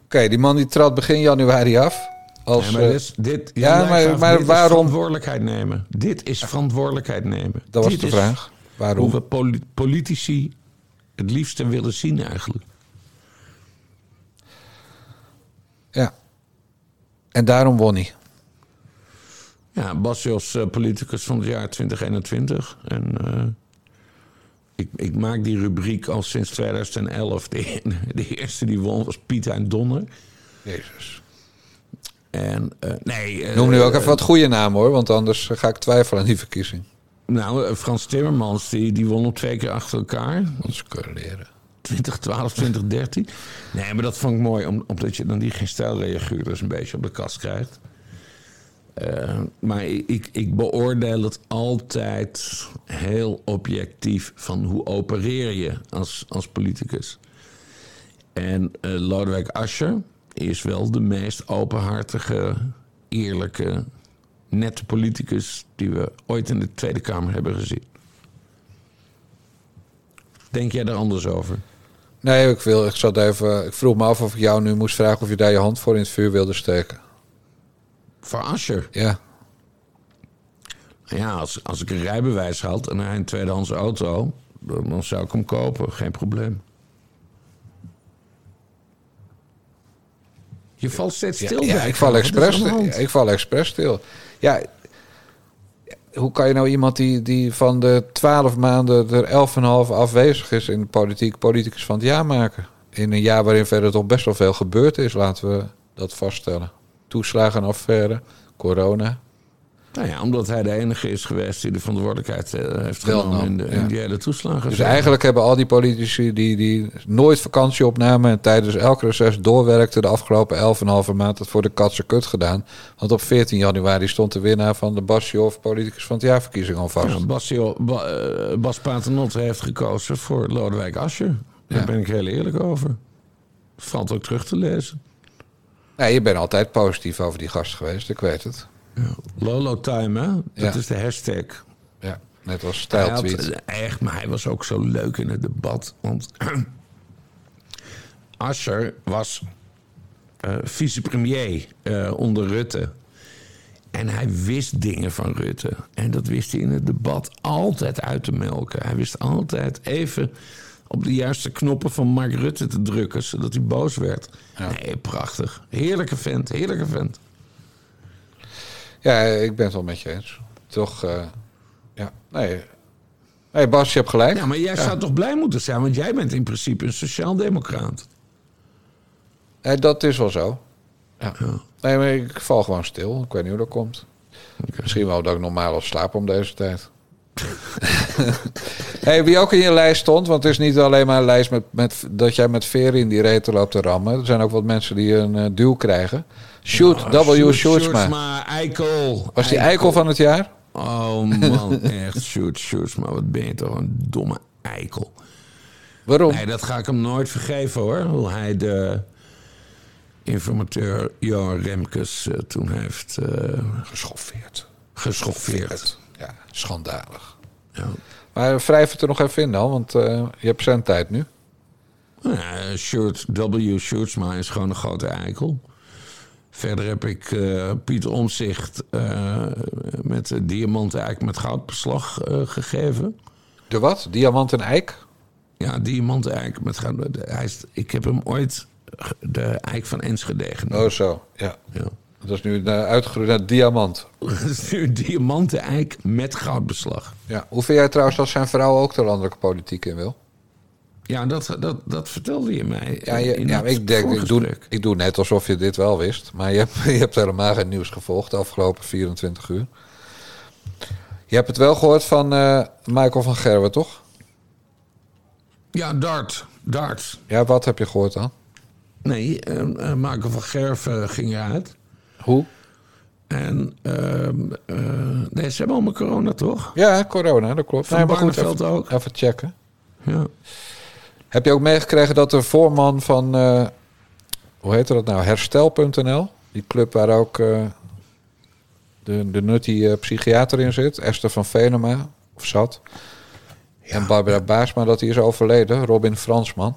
Oké, die man die trad begin januari af. Als, maar eh, dit, dit, ja, maar- maar dit is waarom- verantwoordelijkheid nemen. Dit is verantwoordelijkheid nemen. dat was Dit de is vraag. Waarom? Hoe we poli- politici het liefste willen zien eigenlijk. Ja. En daarom won hij. Ja, Bas Jos, eh, politicus van het jaar 2021. En eh, ik, ik maak die rubriek al sinds 2011. De, de eerste die won was Piet en Donner. Jezus. En eh, nee... Noem nu ook even wat goede namen hoor, want anders ga ik twijfelen aan die verkiezing. Nou, eh, Frans Timmermans, die, die won op twee keer achter elkaar. Want ze kunnen leren. 2012, 2013. Nee, maar dat vond ik mooi, om- omdat je dan die geen stijlreaguurders een beetje op de kast krijgt. Eh, maar ik, ik beoordeel het altijd heel objectief van hoe opereer je als, als politicus. En eh, Lodewijk Asscher is wel de meest openhartige, eerlijke, nette politicus die we ooit in de Tweede Kamer hebben gezien. Denk jij er anders over? Nee, ik, wil, ik, zat even, ik vroeg me af of ik jou nu moest vragen of je daar je hand voor in het vuur wilde steken. Voor Asscher? Ja. Ja, als, als ik een rijbewijs had en hij een tweedehands auto, dan, dan zou ik hem kopen, geen probleem. Je valt steeds stil. ja, Dijkgraaf. ik val expres, ja, ik val expres stil. Ja, hoe kan je nou iemand die, die van de twaalf maanden er elf en half afwezig is in de politiek, politicus van het jaar maken? In een jaar waarin verder toch best wel veel gebeurd is, laten we dat vaststellen. Toeslagenaffaire, corona. Nou ja, omdat hij de enige is geweest die de verantwoordelijkheid eh, heeft Wel genomen nam, in, de, ja. in die hele toeslagen. Dus eigenlijk hebben al die politici die, die nooit vakantie opnamen en tijdens elk reces doorwerkten de afgelopen 11,5 maand het voor de katse kut gedaan. Want op 14 januari stond de winnaar van de Basje politicus van het jaarverkiezing al vast. Ja, Ba- eh, Bas Paternotte heeft gekozen voor Lodewijk Asscher. Daar Ja. ben ik heel eerlijk over. Valt ook terug te lezen. Nee, je bent altijd positief over die gast geweest, ik weet het. Lolo Time, hè? Dat Ja. is de hashtag. Ja, net als stijltweet. echt, maar hij was ook zo leuk in het debat. Want Asscher was eh, vicepremier eh, onder Rutte. En hij wist dingen van Rutte. En dat wist hij in het debat altijd uit te melken. Hij wist altijd even op de juiste knoppen van Mark Rutte te drukken... zodat hij boos werd. Nee, prachtig. Heerlijke vent, heerlijke vent. Ja, ik ben het wel met je eens. Toch, eh, ja, nee. Nee, Bas, je hebt gelijk. Ja, maar jij zou toch blij moeten zijn... want jij bent in principe een sociaaldemocraat. Nee, dat is wel zo. Ja. Nee, maar ik val gewoon stil. Ik weet niet hoe dat komt. Misschien wel dat ik normaal al slaap om deze tijd. hey, wie ook in je lijst stond, want het is niet alleen maar een lijst met, met, dat jij met veren in die reten loopt te rammen. Er zijn ook wat mensen die een eh, duw krijgen. Shoot, Oh, W. Sjoerdsma. Sjoerdsma, eikel. Was die eikel van het jaar? Oh man, echt. Sjoerd Sjoerdsma, wat ben je toch een domme eikel. Waarom? Nee, dat ga ik hem nooit vergeven hoor. Hoe hij de informateur Johan Remkes eh, toen heeft eh, Geschoffeerd. geschoffeerd. Ja, schandalig. Ja. Maar wrijf het er nog even in dan, want eh, je hebt zendtijd nu. Nou Ja, W. Sjoerdsma is gewoon een grote eikel. Verder heb ik eh Piet Omzicht eh, met uh, diamanten eigenlijk met goudbeslag eh, gegeven. De wat? Diamant en eik? Ja, diamanten eigenlijk met goud. Hij is, ik heb hem ooit de eik van Enschede genoemd. Oh, zo. Ja. Ja. Dat is nu uh, uitgegroeid naar diamant. Dat is nu diamanten eik met goudbeslag. Ja. Hoe vind jij trouwens dat zijn vrouw ook de landelijke politiek in wil? Ja, dat, dat, dat vertelde je mij. Ja, je, in ja ik, denk, ik, doe, ik doe net alsof je dit wel wist. Maar je hebt, je hebt helemaal geen nieuws gevolgd de afgelopen 24 uur. Je hebt het wel gehoord van eh, Michael van Gerwen, toch? Ja, Dart. Dart. Ja, wat heb je gehoord dan? Nee, eh, eh, Michael van Gerven ging eruit. Hoe? En ehm, eh, nee, ze hebben allemaal corona, toch? Ja, corona, dat klopt. Van Nee, maar goed, even, ook. even checken. Ja. Heb je ook meegekregen dat de voorman van, eh, hoe heet dat nou, herstel.nl, die club waar ook eh, de, de nutty eh, psychiater in zit, Esther van Venema, of zat, en Barbara Baasma, dat die is overleden, Robin Fransman.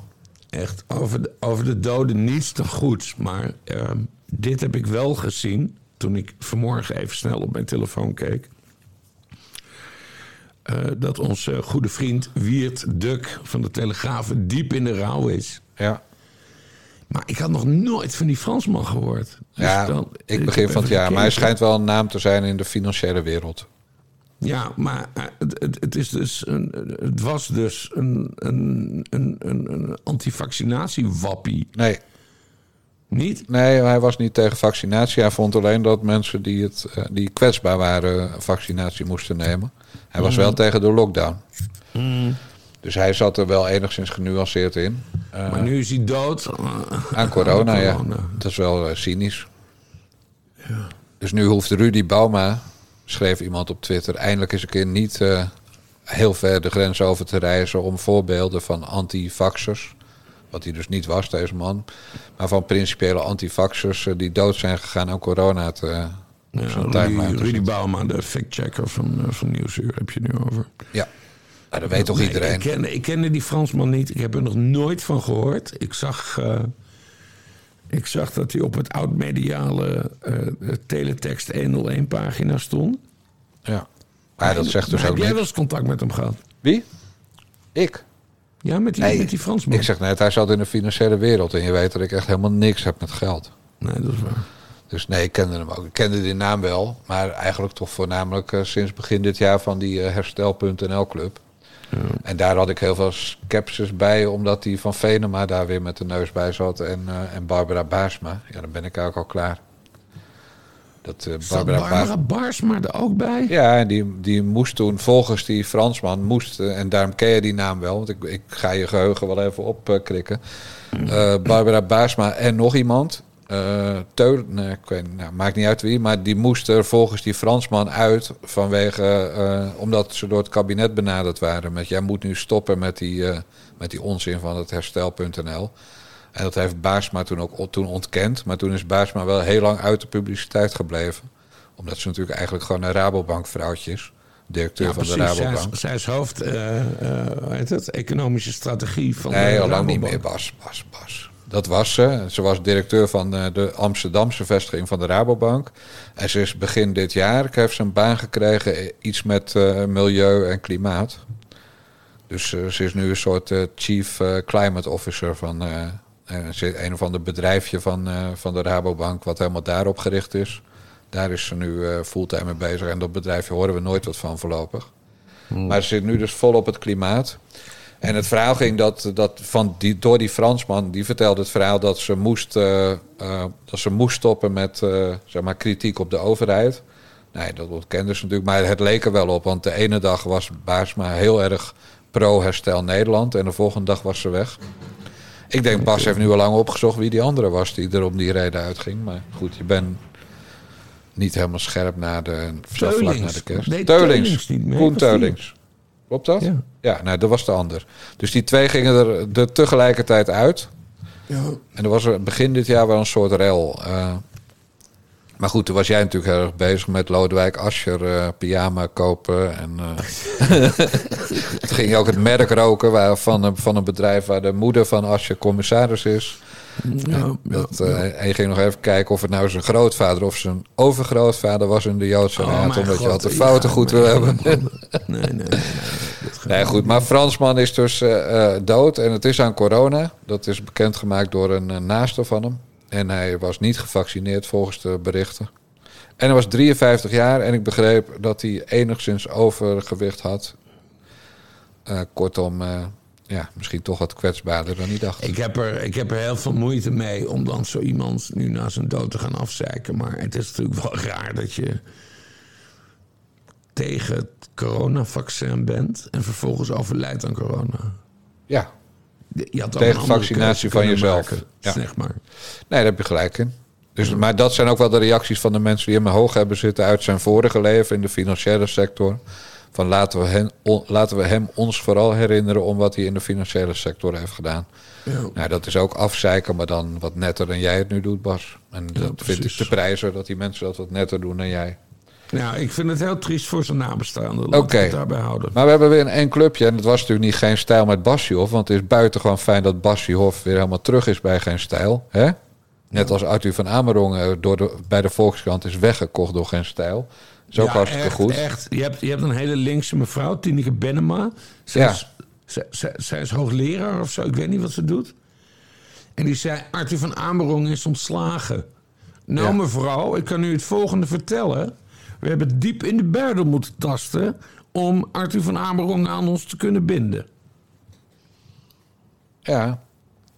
Echt, over de, over de doden niets te goeds. Maar ehm, dit heb ik wel gezien toen ik vanmorgen even snel op mijn telefoon keek. Eh, dat onze goede vriend Wiert Duk van de Telegraaf diep in de rouw is. Ja, Maar ik had nog nooit van die Fransman gehoord. Dus ja dan- ik begin van het jaar, maar hij schijnt wel een naam te zijn in de financiële wereld. Ja, maar eh, het, het, het, is dus een, het was dus een, een, een, een, een antivaccinatiewappie. Nee, Niet? nee, hij was niet tegen vaccinatie. Hij vond alleen dat mensen die, het, eh, die kwetsbaar waren, vaccinatie moesten nemen. Hij was wel tegen de lockdown. Dus hij zat er wel enigszins genuanceerd in. Eh, Maar nu is hij dood. aan corona, Aan ja. corona. Dat is wel eh, cynisch. Dus nu hoeft Rudy Bauma, schreef iemand op Twitter, eindelijk eens een keer niet heel ver de grens over te reizen om voorbeelden van antivaxers, wat hij dus niet was, deze man, maar van principiële antivaxers eh, die dood zijn gegaan aan corona te, eh, Ja, Rudy, Rudy. Bauma, de factchecker van, eh, van Nieuwsuur, heb je nu over. Ja, Nou, dat weet toch Nee, iedereen. Ik kende, ik kende die Fransman niet. Ik heb er nog nooit van gehoord. Ik zag, eh, ik zag dat hij op het oud-mediale eh, teletext 101 pagina stond. Ja. Maar dat zegt dus Maar ook Heb jij wel niks. eens contact met hem gehad? Wie? Ik? Ja, met die, Nee, met die Fransman. Ik zeg net, hij zat in de financiële wereld en je weet dat ik echt helemaal niks heb met geld. Nee, dat is waar. Dus nee, ik kende hem ook. Ik kende die naam wel, maar eigenlijk toch voornamelijk eh, sinds begin dit jaar van die eh, herstel.nl club. En daar had ik heel veel skepsis bij, omdat die van Venema daar weer met de neus bij zat en, eh, en Barbara Baarsma. Ja, dan ben ik eigenlijk al klaar. Dat eh, Barbara, Barbara Baarsma. Barsma er ook bij? Ja, en die, die moest toen, volgens die Fransman, moest, eh, en daarom ken je die naam wel, want ik, ik ga je geheugen wel even opkrikken. Eh Barbara Baarsma en nog iemand. Teul, nee, ik weet, nou, maakt niet uit wie, maar die moest er volgens die Fransman uit vanwege, omdat ze door het kabinet benaderd waren met jij moet nu stoppen met die, met die onzin van het herstel.nl. En dat heeft Baarsma toen ook toen ontkend, maar toen is Baarsma wel heel lang uit de publiciteit gebleven omdat ze natuurlijk eigenlijk gewoon een Rabobank-vrouwtje is. Directeur Ja, van de. Zij Rabobank. is, zij is hoofd, hoe heet het? Economische strategie van Nee, de al lang niet Rabobank. meer, Bas. Bas, Bas. Dat was ze. Ze was directeur van eh, de Amsterdamse vestiging van de Rabobank. En ze is begin dit jaar, heeft ze een baan gekregen, iets met milieu en klimaat. Dus ze is nu een soort chief climate officer van eh, eh, ze- een of ander bedrijfje van, eh, van de Rabobank, wat helemaal daarop gericht is. Daar is ze nu eh, fulltime mee bezig. En dat bedrijfje horen we nooit wat van voorlopig. Maar ze zit nu dus vol op het klimaat. En het verhaal ging dat, dat van die, door die Fransman, die vertelde het verhaal dat ze moest, dat ze moest stoppen met zeg maar kritiek op de overheid. Nee, dat ontkende ze natuurlijk, maar het leek er wel op. Want de ene dag was Baarsma heel erg pro-herstel Nederland en de volgende dag was ze weg. Ik denk, Bas heeft nu al lang opgezocht wie die andere was die er om die reden uitging. Maar goed, je bent niet helemaal scherp na de, zo vlak na de kerst. Nee, Teulings. Teulings Koen. Klopt dat? Ja. Ja, nou, dat was de ander. Dus die twee gingen er, er tegelijkertijd uit. Ja. En er was er begin dit jaar wel een soort rel. eh. Maar goed, toen was jij natuurlijk heel erg bezig met Lodewijk Asscher eh, pyjama kopen. En eh, toen ging je ook het merk roken waar, van, een, van een bedrijf waar de moeder van Asscher commissaris is. Ja, Dat, eh, En je ging nog even kijken of het nou zijn grootvader of zijn overgrootvader was in de Joodse Oh, raad. omdat je God, de ik fouten goed wil hebben. Nee, nee, nee. nee. Goed. Maar Fransman is dus dood en het is aan corona. Dat is bekendgemaakt door een naaste van hem. En hij was niet gevaccineerd volgens de berichten. En hij was 53 jaar en ik begreep dat hij enigszins overgewicht had. Eh, kortom, eh, ja, misschien toch wat kwetsbaarder dan hij dacht. Ik heb, er, ik heb er heel veel moeite mee om dan zo iemand nu na zijn dood te gaan afzeiken. Maar het is natuurlijk wel raar dat je tegen het coronavaccin bent en vervolgens overlijdt aan corona. Ja, Je Tegen vaccinatie van jezelf. Ja. Zeg maar. nee, daar heb je gelijk in. Dus, maar dat zijn ook wel de reacties van de mensen die hem hoog hebben zitten uit zijn vorige leven in de financiële sector. Van laten we, hen, on- laten we hem ons vooral herinneren om wat hij in de financiële sector heeft gedaan. Ja. Nou, dat is ook afzeiken, maar dan wat netter dan jij het nu doet, Bas. En dat vind ik te prijzen dat die mensen dat wat netter doen dan jij. Nou, ik vind het heel triest voor zijn nabestaanden. Oké. het daarbij houden. Maar we hebben weer een één clubje. En het was natuurlijk niet geen stijl met Basjehoff. Want het is buitengewoon fijn dat Basjehoff weer helemaal terug is bij geen stijl. Hè? Net als Arthur van Amerongen door de, bij de Volkskrant is weggekocht door geen stijl. Ook Ja, hartstikke echt, goed. Echt. Je, hebt, je hebt een hele linkse mevrouw, Tineke Bennema. Zij, Ja. is, zij, zij, zij is hoogleraar of zo, ik weet niet wat ze doet. En die zei, Arthur van Amerongen is ontslagen. Nou Ja. mevrouw, ik kan u het volgende vertellen. We hebben diep in de buidel moeten tasten... om Arthur van Amerongen aan ons te kunnen binden. Ja,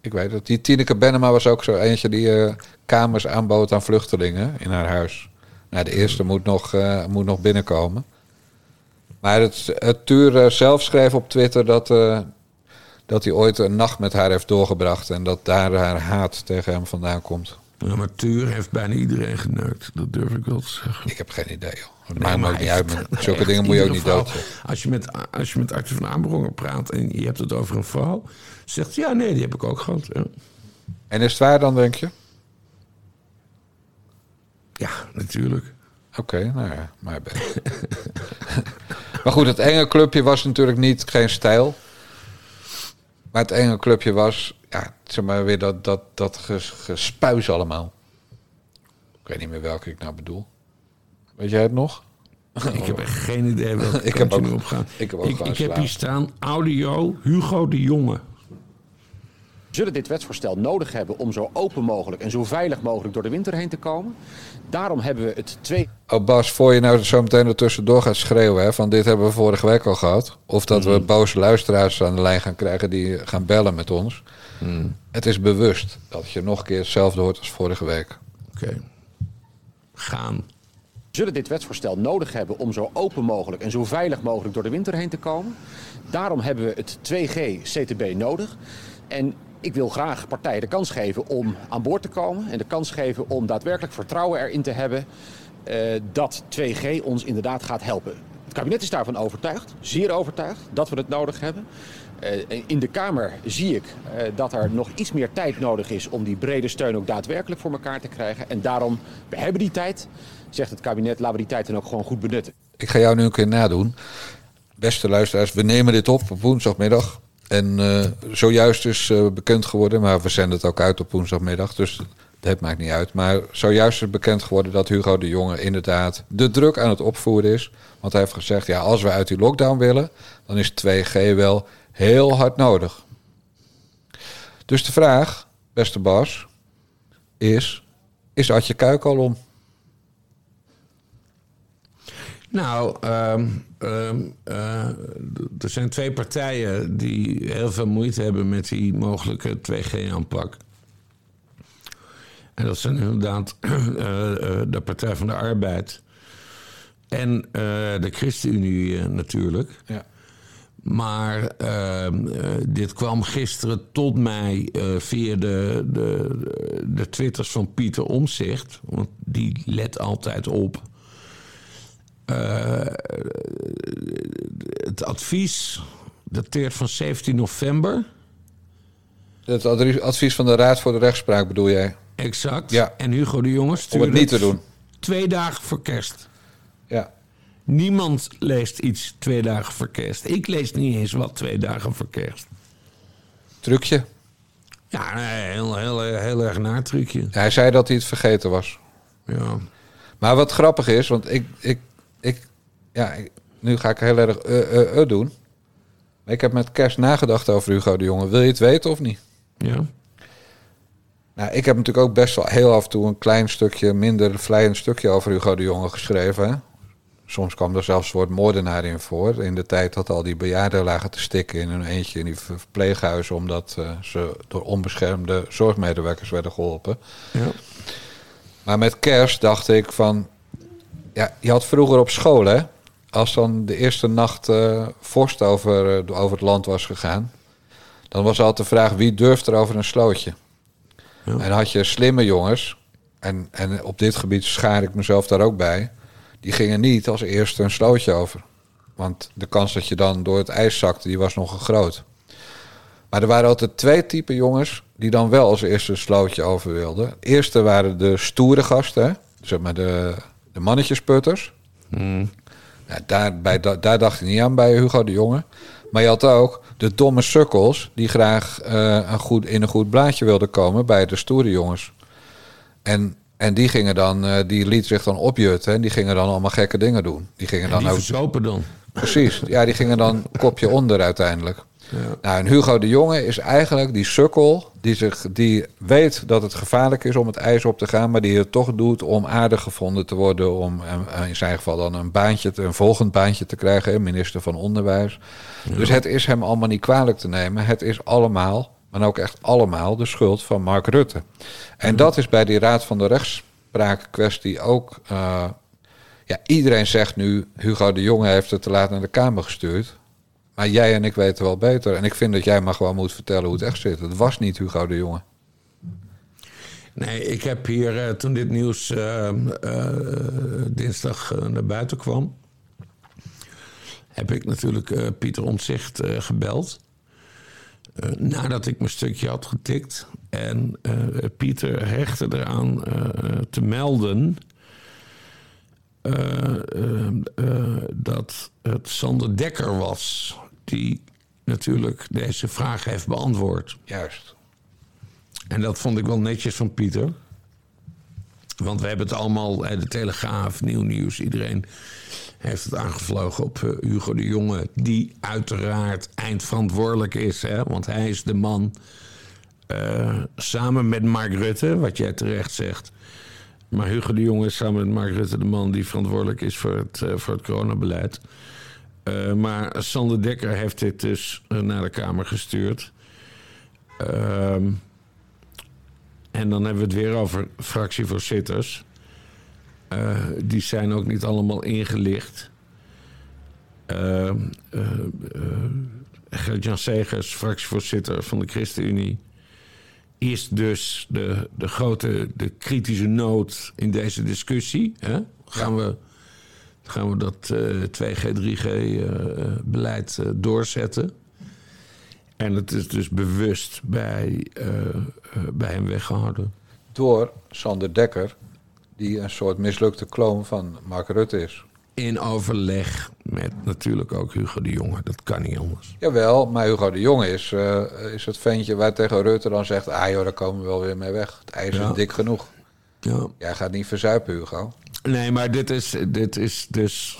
ik weet het. Die Tineke Bennema was ook zo eentje die eh, kamers aanbood aan vluchtelingen in haar huis. Nou, de eerste moet nog, eh, moet nog binnenkomen. Maar het, het Tuur eh, zelf schreef op Twitter dat, dat hij ooit een nacht met haar heeft doorgebracht. En dat daar haar haat tegen hem vandaan komt. Maar Tuur heeft bijna iedereen geneukt. Dat durf ik wel te zeggen. Ik heb geen idee, joh. Het Nee, maakt me maar ook niet uit. maar Zulke dingen moet je ook niet dood. Als je, met, als je met Arthur van Amerongen praat en je hebt het over een vrouw... zegt ze, ja, nee, die heb ik ook gehad. Ja, En is het waar dan, denk je? ja natuurlijk. Oké, nou ja, maar Maar goed, het enge clubje was natuurlijk niet geen stijl. Maar het enge clubje was, ja, zeg maar weer dat, dat, dat ges- gespuis allemaal. Ik weet niet meer welke ik nou bedoel. Weet jij het nog? Ik heb echt geen idee welke Ik heb ook- nu opgaan. ik heb ook ik, ik heb hier staan audio Hugo de Jonge. zullen dit wetsvoorstel nodig hebben om zo open mogelijk en zo veilig mogelijk door de winter heen te komen. Daarom hebben we het twee Oh Bas, voor je nou zo meteen er tussendoor gaat schreeuwen... Hè, van dit hebben we vorige week al gehad... of dat we boze luisteraars aan de lijn gaan krijgen... die gaan bellen met ons. Het is bewust dat je nog een keer hetzelfde hoort als vorige week. Oké. Gaan. zullen dit wetsvoorstel nodig hebben om zo open mogelijk en zo veilig mogelijk door de winter heen te komen. Daarom hebben we het 2G CTB nodig. En ik wil graag partijen de kans geven om aan boord te komen en de kans geven om daadwerkelijk vertrouwen erin te hebben eh, dat 2G ons inderdaad gaat helpen. Het kabinet is daarvan overtuigd, zeer overtuigd, dat we het nodig hebben. Eh, in de Kamer zie ik eh, dat er nog iets meer tijd nodig is om die brede steun ook daadwerkelijk voor elkaar te krijgen. En daarom, we hebben die tijd, zegt het kabinet, laten we die tijd dan ook gewoon goed benutten. Ik ga jou nu een keer nadoen. Beste luisteraars, we nemen dit op woensdagmiddag. En eh, zojuist is bekend geworden, maar we zenden het ook uit op woensdagmiddag. Dus dat maakt niet uit. Maar zojuist is bekend geworden dat Hugo de Jonge inderdaad de druk aan het opvoeren is. Want hij heeft gezegd, ja, als we uit die lockdown willen, dan is 2G wel heel hard nodig. Dus de vraag, beste Bas, is, is Adje Kuik al om? Nou, ehm, ehm, eh, er zijn twee partijen die heel veel moeite hebben met die mogelijke 2G-aanpak. En dat zijn inderdaad eh, eh, de Partij van de Arbeid en de ChristenUnie natuurlijk. Ja. Maar ehm, eh, dit kwam gisteren tot mij eh, via de, de, de twitters van Pieter Omzicht. Want die let altijd op. Eh, het advies dateert van 17 november. Het advies- van de Raad voor de Rechtspraak bedoel jij? Exact. Ja. En Hugo de Jonge Om het niet te doen. Twee dagen voor kerst. Ja. Niemand leest iets twee dagen voor kerst. Ik lees niet eens wat twee dagen voor kerst. Trucje. Ja, nee, heel, heel, heel erg naar trucje. Hij zei dat hij het vergeten was. Ja. Maar wat grappig is, want ik, ik, ik ja, ik- nu ga ik heel erg uh, uh, uh doen. Ik heb met kerst nagedacht over Hugo de Jonge. Wil je het weten of niet? Ja. Nou, ik heb natuurlijk ook best wel heel af en toe een klein stukje, minder vlijend stukje over Hugo de Jonge geschreven. Hè? Soms kwam er zelfs woord moordenaar in voor. In de tijd dat al die bejaarden lagen te stikken in hun eentje in die verpleeghuizen. omdat eh, ze door onbeschermde zorgmedewerkers werden geholpen. Ja. Maar met kerst dacht ik van. Ja, je had vroeger op school, hè? Als dan de eerste nacht eh vorst over, eh, over het land was gegaan. dan was altijd de vraag wie durft er over een slootje. Ja. En had je slimme jongens. En, en op dit gebied schaar ik mezelf daar ook bij. Die gingen niet als eerste een slootje over. Want de kans dat je dan door het ijs zakte, die was nogal groot. Maar er waren altijd twee typen jongens die dan wel als eerste een slootje over wilden. De eerste waren de stoere gasten, hè? zeg maar de, de mannetjesputters. Ja, daar, bij, da- daar dacht ik niet aan bij Hugo de Jonge. Maar je had ook de domme sukkels die graag eh, een goed, in een goed blaadje wilden komen bij de stoere jongens. En, en die gingen dan, eh, die liet zich dan opjutten en die gingen dan allemaal gekke dingen doen. Die gingen En dan die ook. dan. Precies, ja, die gingen dan kopje onder uiteindelijk. Nou, en Hugo de Jonge is eigenlijk die sukkel die, zich, die weet dat het gevaarlijk is om het ijs op te gaan, maar die het toch doet om aardig gevonden te worden, om eh, in zijn geval dan een baantje, te- een volgend baantje te krijgen, minister van Onderwijs. Dus het is hem allemaal niet kwalijk te nemen. Het is allemaal, maar ook echt allemaal, de schuld van Mark Rutte. En dat is bij die Raad van de Rechtspraak kwestie ook. eh, ja, iedereen zegt nu, Hugo de Jonge heeft het te laat naar de Kamer gestuurd. Maar jij en ik weten wel beter. En ik vind dat jij maar gewoon moet vertellen hoe het echt zit. Het was niet Hugo de Jonge. Nee, ik heb hier eh, toen dit nieuws eh, dinsdag naar buiten kwam, heb ik natuurlijk Pieter Omtzigt gebeld. Eh, nadat ik mijn stukje had getikt. En eh, Pieter hechtte eraan eh, te melden dat het Sander Dekker was die natuurlijk deze vraag heeft beantwoord. Juist. En dat vond ik wel netjes van Pieter. Want we hebben het allemaal, de Telegraaf, Nieuw Nieuws, iedereen heeft het aangevlogen op eh, Hugo de Jonge. Die uiteraard eindverantwoordelijk is. Hè, want hij is de man, eh, samen met Mark Rutte, wat jij terecht zegt. Maar Hugo de Jonge is samen met Mark Rutte de man die verantwoordelijk is voor het, eh, voor het coronabeleid. Eh, maar Sander Dekker heeft dit dus naar de Kamer gestuurd. Ehm en dan hebben we het weer over fractievoorzitters. Eh, die zijn ook niet allemaal ingelicht. Uh, uh, Gert-Jan Segers, fractievoorzitter van de ChristenUnie... is dus de, de grote, de kritische noot in deze discussie. Hè? Gaan, we, gaan we dat eh 2G, 3G-beleid doorzetten... En het is dus bewust bij, eh, eh, bij hem weggehouden. Door Sander Dekker, die een soort mislukte kloon van Mark Rutte is. In overleg met natuurlijk ook Hugo de Jonge. Dat kan niet anders. Jawel, maar Hugo de Jonge is, eh, is het ventje waar tegen Rutte dan zegt... ah joh, daar komen we wel weer mee weg. Het ijs Ja. is dik genoeg. Ja. Jij gaat niet verzuipen, Hugo. Nee, maar dit is, dit is dus...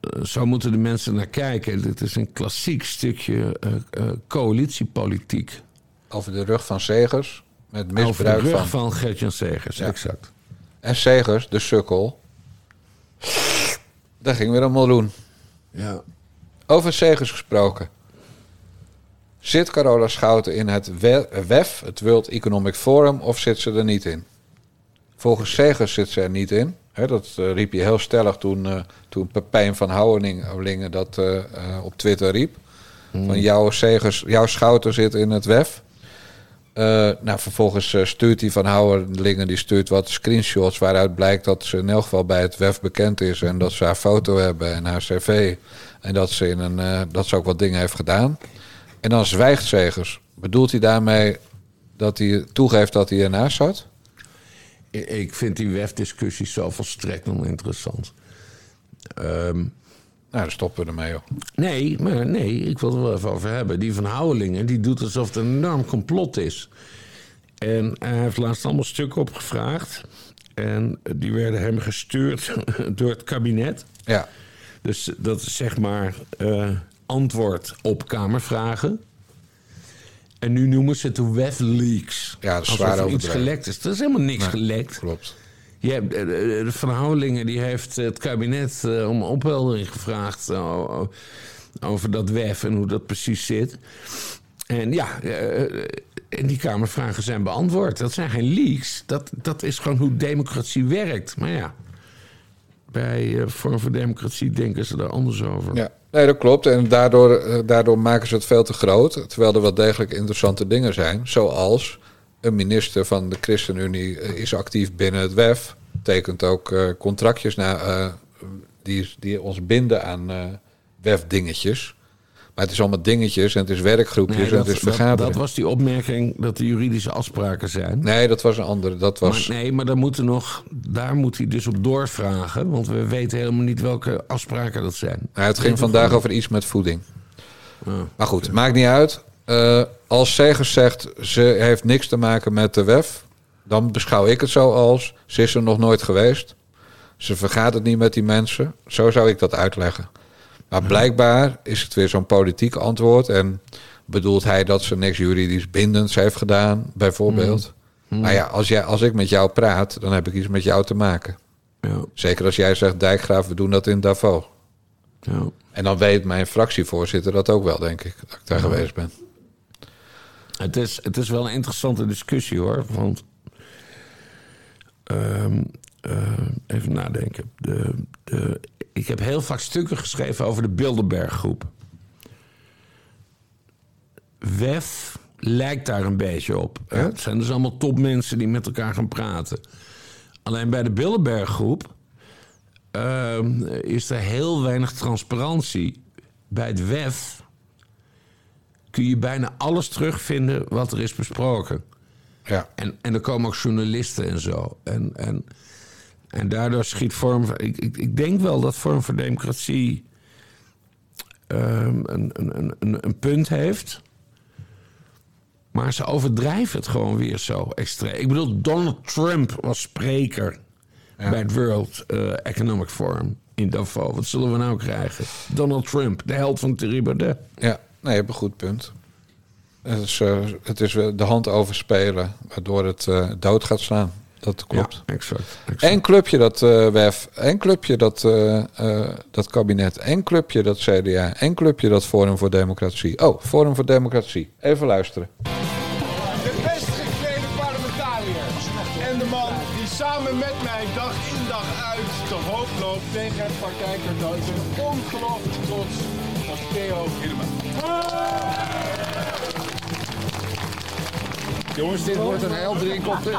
eh, Zo moeten de mensen naar kijken. Dit is een klassiek stukje eh, coalitiepolitiek. Over de rug van Segers, met Over de misbruik rug van... van Gert-Jan Segers, Ja. exact. En Segers, de sukkel... daar ging weer een miljoen. Ja. Over Segers gesproken. Zit Carola Schouten in het we- WEF, het World Economic Forum, of zit ze er niet in? Volgens Segers zit ze er niet in. Dat eh, riep je heel stellig toen, eh, toen Pepijn van Houwelingen dat eh, eh, op Twitter riep. Van jouw, Segers, jouw Schouten zit in het WEF. Eh, nou, vervolgens eh, stuurt hij van Houwelingen die stuurt wat screenshots waaruit blijkt dat ze in elk geval bij het WEF bekend is en dat ze haar foto hebben en haar cv en dat ze, in een, eh, dat ze ook wat dingen heeft gedaan. En dan zwijgt Segers. Bedoelt hij daarmee dat hij toegeeft dat hij ernaast zat? Ik- vind die WEF-discussie zo volstrekt oninteressant. Ehm Nou, dan stoppen we ermee, joh. Nee, maar nee, ik wil het er wel even over hebben. Die van Houwelingen, die doet alsof het een enorm complot is. En hij heeft laatst allemaal stukken opgevraagd. En die werden hem gestuurd door het kabinet. Ja, Dus dat is zeg maar eh, antwoord op Kamervragen. En nu noemen ze het de WEF-leaks. Ja, dat is zwaar er iets gelekt is. Er is helemaal niks Nee, gelekt. Klopt. Je hebt, eh, eh, de Van Houwelingen die heeft het kabinet eh, om opheldering gevraagd over dat WEF en hoe dat precies zit. En ja, en die Kamervragen zijn beantwoord. Dat zijn geen leaks. Dat, dat is gewoon hoe democratie werkt. Maar ja, bij Vorm voor Democratie denken ze daar anders over. Ja, nee, dat klopt. En daardoor, daardoor maken ze het veel te groot. Terwijl er wel degelijk interessante dingen zijn. Zoals een minister van de ChristenUnie eh, is actief binnen het WEF. Tekent ook eh, contractjes na, eh, die, die ons binden aan WEF-dingetjes. Maar het is allemaal dingetjes en het is werkgroepjes Nee, en het is dat, vergaderingen. dat was die opmerking dat er juridische afspraken zijn. Nee, dat was een andere. Dat was... Maar, nee, maar daar, moeten nog, daar moet hij dus op doorvragen. Want we weten helemaal niet welke afspraken dat zijn. Nou, het ging vandaag over iets met voeding. Ah, Maar goed, maakt niet uit. Eh, als Segers zegt ze heeft niks te maken met de WEF, dan beschouw ik het zo als ze is er nog nooit geweest. Ze vergaat het niet met die mensen. Zo zou ik dat uitleggen. Maar blijkbaar is het weer zo'n politiek antwoord. En bedoelt hij dat ze niks juridisch bindends heeft gedaan, bijvoorbeeld. Maar ja, als, jij, als ik met jou praat, dan heb ik iets met jou te maken. Ja, Zeker als jij zegt, Dijkgraaf, we doen dat in Davos. ja. En dan weet mijn fractievoorzitter dat ook wel, denk ik, dat ik daar geweest ben. Het, is, het is wel een interessante discussie hoor. Want. ehm, eh, even nadenken. De, de, ik heb heel vaak stukken geschreven over de Bilderberggroep. WEF lijkt daar een beetje op. hè? Het zijn dus allemaal topmensen die met elkaar gaan praten. Alleen bij de Bilderberggroep ehm, is er heel weinig transparantie. Bij het WEF kun je bijna alles terugvinden wat er is besproken. Ja. En, en er komen ook journalisten en zo. En, en, en daardoor schiet vorm. Ik, ik, ik denk wel dat vorm voor democratie ehm, een, een, een- een, een punt heeft. Maar ze overdrijven het gewoon weer zo extreem. Ik bedoel, Donald Trump was spreker bij het World eh, Economic Forum in Davos. Wat zullen we nou krijgen? Donald Trump, de held van Thierry Baudet. Ja, nee, je hebt een goed punt. Het is, eh, het is eh, de hand overspelen, waardoor het eh, dood gaat slaan. Dat klopt. Ja, exact. exact. Eén clubje dat eh WEF, één clubje dat, dat kabinet, één clubje dat CDA, één clubje dat Forum voor Democratie. Oh, Forum voor Democratie. Even luisteren. Jongens, dit wordt een heldering op de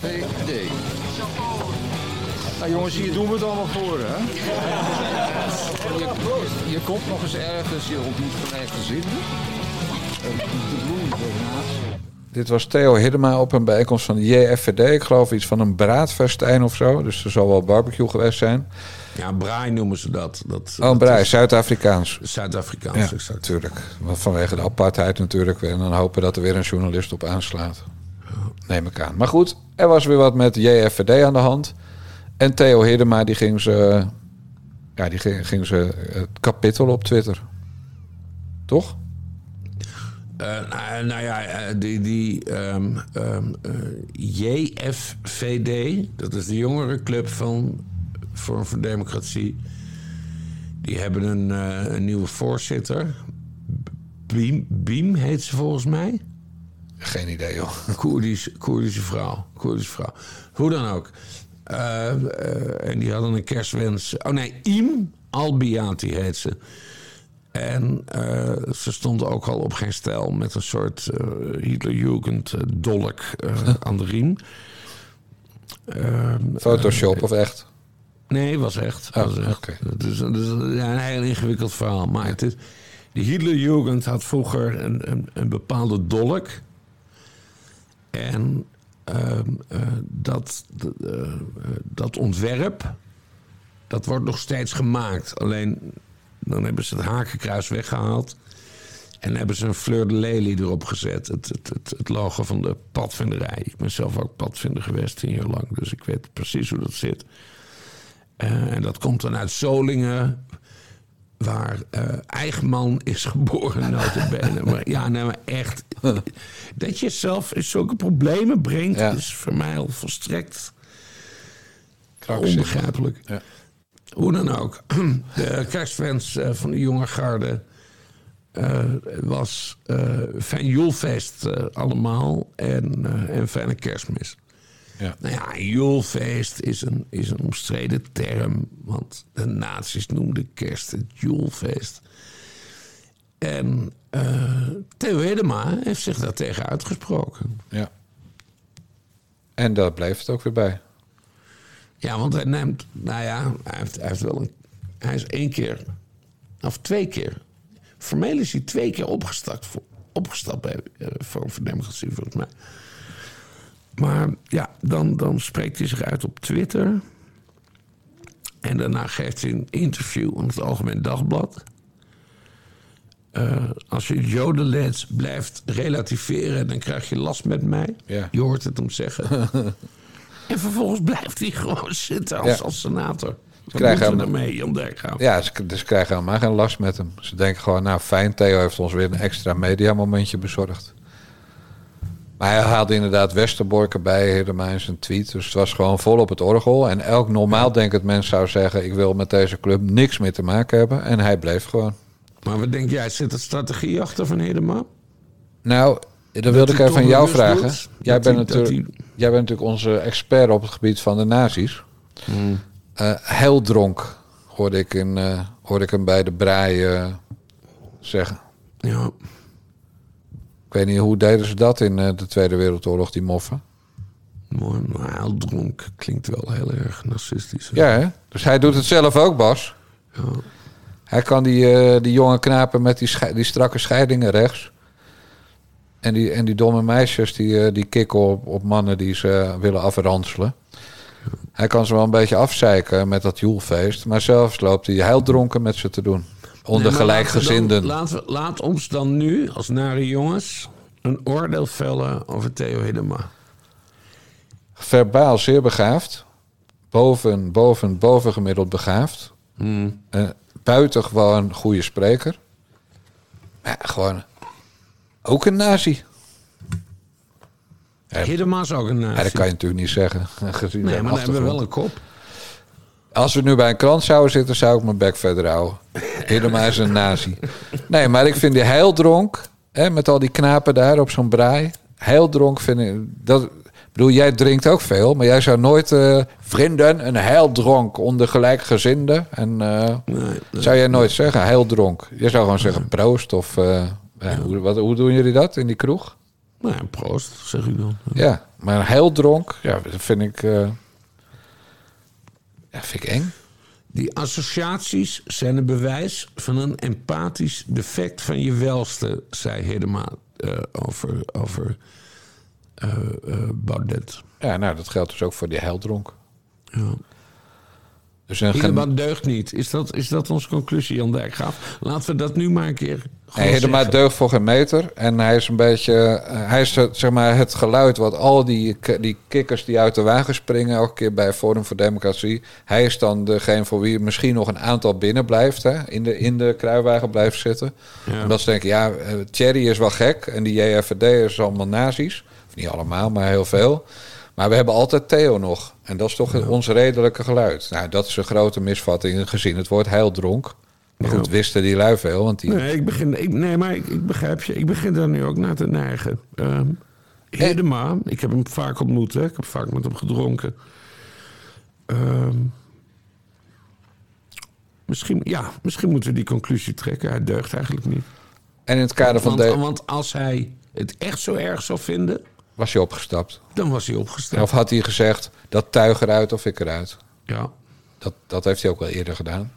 GFVD. Nou jongens, hier doen we het allemaal voor, hè? Je, je komt nog eens ergens, je ontmoet gelijkgezinden. De bloeiende natie. Dit was Theo Hiddema op een bijeenkomst van de JFVD. Ik geloof iets van een braadfestijn of zo. Dus er zal wel barbecue geweest zijn. Ja, braai noemen ze dat. dat Oh, braai, Zuid-Afrikaans. Zuid-Afrikaans, Ja, exact. natuurlijk. Want vanwege de apartheid natuurlijk. En dan hopen dat er weer een journalist op aanslaat. Neem ik aan. Maar goed, er was weer wat met JFVD aan de hand. En Theo Hiddema, die ging ze... Ja, die ging, ging ze het op Twitter. Toch? Eh, nou, nou ja, eh, die, die ehm, ehm, eh, JFVD, dat is de jongerenclub van Vorm voor Democratie. Die hebben een, een nieuwe voorzitter. Beam, Beam heet ze volgens mij. Geen idee, joh. Koerdische, Koerdische vrouw. Koerdische vrouw. Hoe dan ook. En die hadden een kerstwens. Oh nee, Im Albiati heet ze. En eh, ze stond ook al op geen stijl met een soort eh Hitlerjugend eh, dolk aan de riem. Ehm, Photoshop of echt? Nee, was echt. Oh, was echt. is ja, een heel ingewikkeld verhaal. Maar het is, de Hitlerjugend had vroeger een, een, een bepaalde dolk. En ehm, eh, dat, dat ontwerp, dat wordt nog steeds gemaakt. Alleen dan hebben ze het hakenkruis weggehaald. En hebben ze een fleur de lelie erop gezet. Het, het, het, het logo van de padvinderij. Ik ben zelf ook padvinder geweest tien jaar lang. Dus ik weet precies hoe dat zit. Eh, en dat komt dan uit Solingen. waar eh Eigenman is geboren, notabene. maar ja, nee, maar echt. dat je zelf in zulke problemen brengt, Ja. is voor mij al volstrekt onbegrijpelijk. Ja. Hoe dan ook. De kerstfans eh, van de jonge garde eh, was eh fijn Joelfeest allemaal en, en fijne kerstmis. Ja. Nou ja, Joelfeest is een, is een omstreden term, want de nazi's noemden kerst het Joelfeest. En Theo Hedema heeft zich daartegen uitgesproken. Ja. En daar bleef het ook weer bij. Ja, want hij neemt, nou ja, hij heeft, hij heeft wel een, hij is één keer, of twee keer. Formeel is hij twee keer opgestapt, voor, opgestapt bij Forum voor Democratie, volgens mij. Maar ja, dan, dan spreekt hij zich uit op Twitter. En daarna geeft hij een interview aan het Algemeen Dagblad. Eh, als je jodelets blijft relativeren, dan krijg je last met mij. Ja. Je hoort het hem zeggen. en vervolgens blijft hij gewoon zitten als, Ja. als senator. Wat krijgen hem- ermee, Jan Dijkgraaf? Ja, ze, dus ze krijgen helemaal geen last met hem. Ze denken gewoon, nou fijn, Theo heeft ons weer een extra mediamomentje bezorgd. Maar hij haalde inderdaad Westerbork erbij, in zijn tweet. Dus het was gewoon vol op het orgel. En elk normaal denkend mens zou zeggen... ik wil met deze club niks meer te maken hebben. En hij bleef gewoon. Maar wat denk jij, zit er strategie achter van Hedema? Nou, dan wilde ik even aan jou vragen. doet Jij bent, natuurlijk, jij bent natuurlijk onze expert op het gebied van de nazi's. Eh, heel dronk, hoorde ik, in, eh, hoorde ik hem bij de braai eh, zeggen. Ja, Ik weet niet, hoe deden ze dat in de Tweede Wereldoorlog, die moffen? mooi. Maar heel dronk klinkt wel heel erg narcistisch. Ja, hè? Dus hij doet het zelf ook, Bas. Ja. Hij kan die, die jonge knapen met die, die strakke scheidingen rechts. En die, en die domme meisjes die, eh, die kikken op, op mannen die ze willen afranselen. Hij kan ze wel een beetje afzeiken met dat joelfeest. Maar zelfs loopt hij heel dronken met ze te doen. Onder Nee, gelijkgezinden. We, laat ons dan nu, als nare jongens, een oordeel vellen over Theo Hedema. Verbaal zeer begaafd. Boven, boven, bovengemiddeld begaafd. Hmm. Eh, buitengewoon goede spreker. Maar ja, gewoon ook een nazi. Ja. Hedema is ook een nazi. Ja, dat kan je natuurlijk niet zeggen. Gezien Nee, maar dan hebben we wel een kop. Als we nu bij een krant zouden zitten, zou ik mijn bek verder houden. Helemaal is een nazi. Nee, maar ik vind die heel dronk, hè, met al die knapen daar op zo'n braai. Heel dronk vind ik. Dat, ik bedoel, jij drinkt ook veel, maar jij zou nooit eh, vrienden een heel dronk onder gelijkgezinden. En eh, zou jij nooit zeggen, heel dronk. Je zou gewoon zeggen proost of. eh, ja, hoe, wat, hoe doen jullie dat in die kroeg? Nou ja, proost, zeg ik dan. Ja, maar heel dronk, ja, dat vind ik. eh, ja, vind ik eng. Die associaties zijn een bewijs van een empathisch defect van je welste, zei Hedema eh, over, over eh, Baudet. Ja, nou, dat geldt dus ook voor die heildronk. Ja. Dus Hedema deugt niet. Is dat, is dat onze conclusie, Jan Dijkgraaf? Laten we dat nu maar een keer Nee, Hedema zeggen. deugt voor geen meter. En hij is een beetje... eh, hij is eh, zeg maar het geluid wat al die, die kikkers die uit de wagen springen... elke keer bij Forum voor Democratie... hij is dan degene voor wie misschien nog een aantal binnen blijft... Hè, in, de, in de kruiwagen blijft zitten. Ja. Omdat ze denken, ja, eh, Thierry is wel gek... en die JFD is allemaal nazi's. Of niet allemaal, maar heel veel. Maar we hebben altijd Theo nog. En dat is toch ons redelijke geluid. Nou, dat is een grote misvatting gezien het woord heildronk. Maar goed, wisten die lui veel, want die... Nee, ik begin, ik, nee maar ik, ik begrijp je. Ik begin daar nu ook naar te neigen. Ehm Hedema, ik heb hem vaak ontmoet. Hè. Ik heb vaak met hem gedronken. Ehm, misschien, ja, misschien moeten we die conclusie trekken. Hij deugt eigenlijk niet. En in het kader van want, de... want als hij het echt zo erg zou vinden, was hij opgestapt. dan was hij opgestapt. Of had hij gezegd, dat tuig eruit of ik eruit. Ja. Dat, dat heeft hij ook wel eerder gedaan.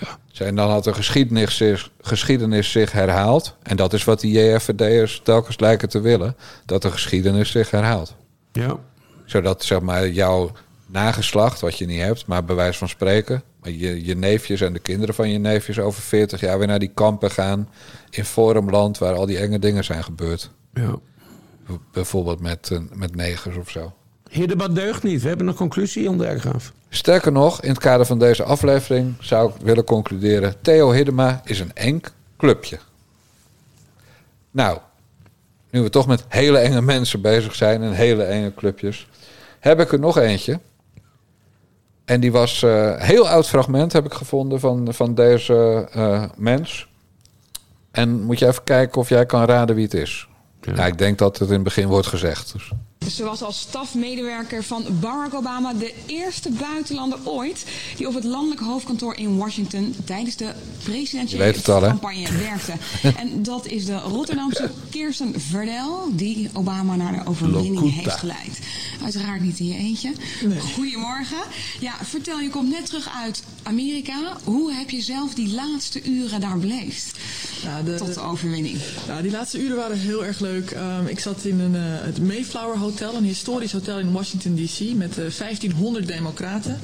Ja. En dan had de geschiedenis zich, geschiedenis zich herhaald. En dat is wat die JFD'ers telkens lijken te willen. Dat de geschiedenis zich herhaalt. Ja. Zodat zeg maar jouw nageslacht, wat je niet hebt, maar bij wijze van spreken... maar je, je neefjes en de kinderen van je neefjes over 40 jaar weer naar die kampen gaan... in Forumland waar al die enge dingen zijn gebeurd. ja. Bijvoorbeeld met, eh, met negers of zo. Hedema deugt niet. We hebben een conclusie, Jan Dijkgraaf. Sterker nog, in het kader van deze aflevering zou ik willen concluderen: Theo Hiddema is een eng clubje. Nou, nu we toch met hele enge mensen bezig zijn en hele enge clubjes, heb ik er nog eentje. En die was een heel oud fragment, heb ik gevonden, van, van deze eh, mens. En moet je even kijken of jij kan raden wie het is. Ja. ik denk dat het in het begin wordt gezegd. Dus. Ze was als stafmedewerker van Barack Obama de eerste buitenlander ooit die op het landelijke hoofdkantoor in Washington tijdens de presidentiële campagne werkte. en dat is de Rotterdamse Kirsten Verdel, die Obama naar de overwinning heeft geleid. Uiteraard niet in je eentje. Goedemorgen. Ja, vertel, je komt net terug uit Amerika. Hoe heb je zelf die laatste uren daar beleefd? Ja, de, tot de overwinning. Ja, die laatste uren waren heel erg leuk. Um, ik zat in een, uh, het Mayflower Hotel, een historisch hotel in Washington D.C. met uh, 1500 democraten.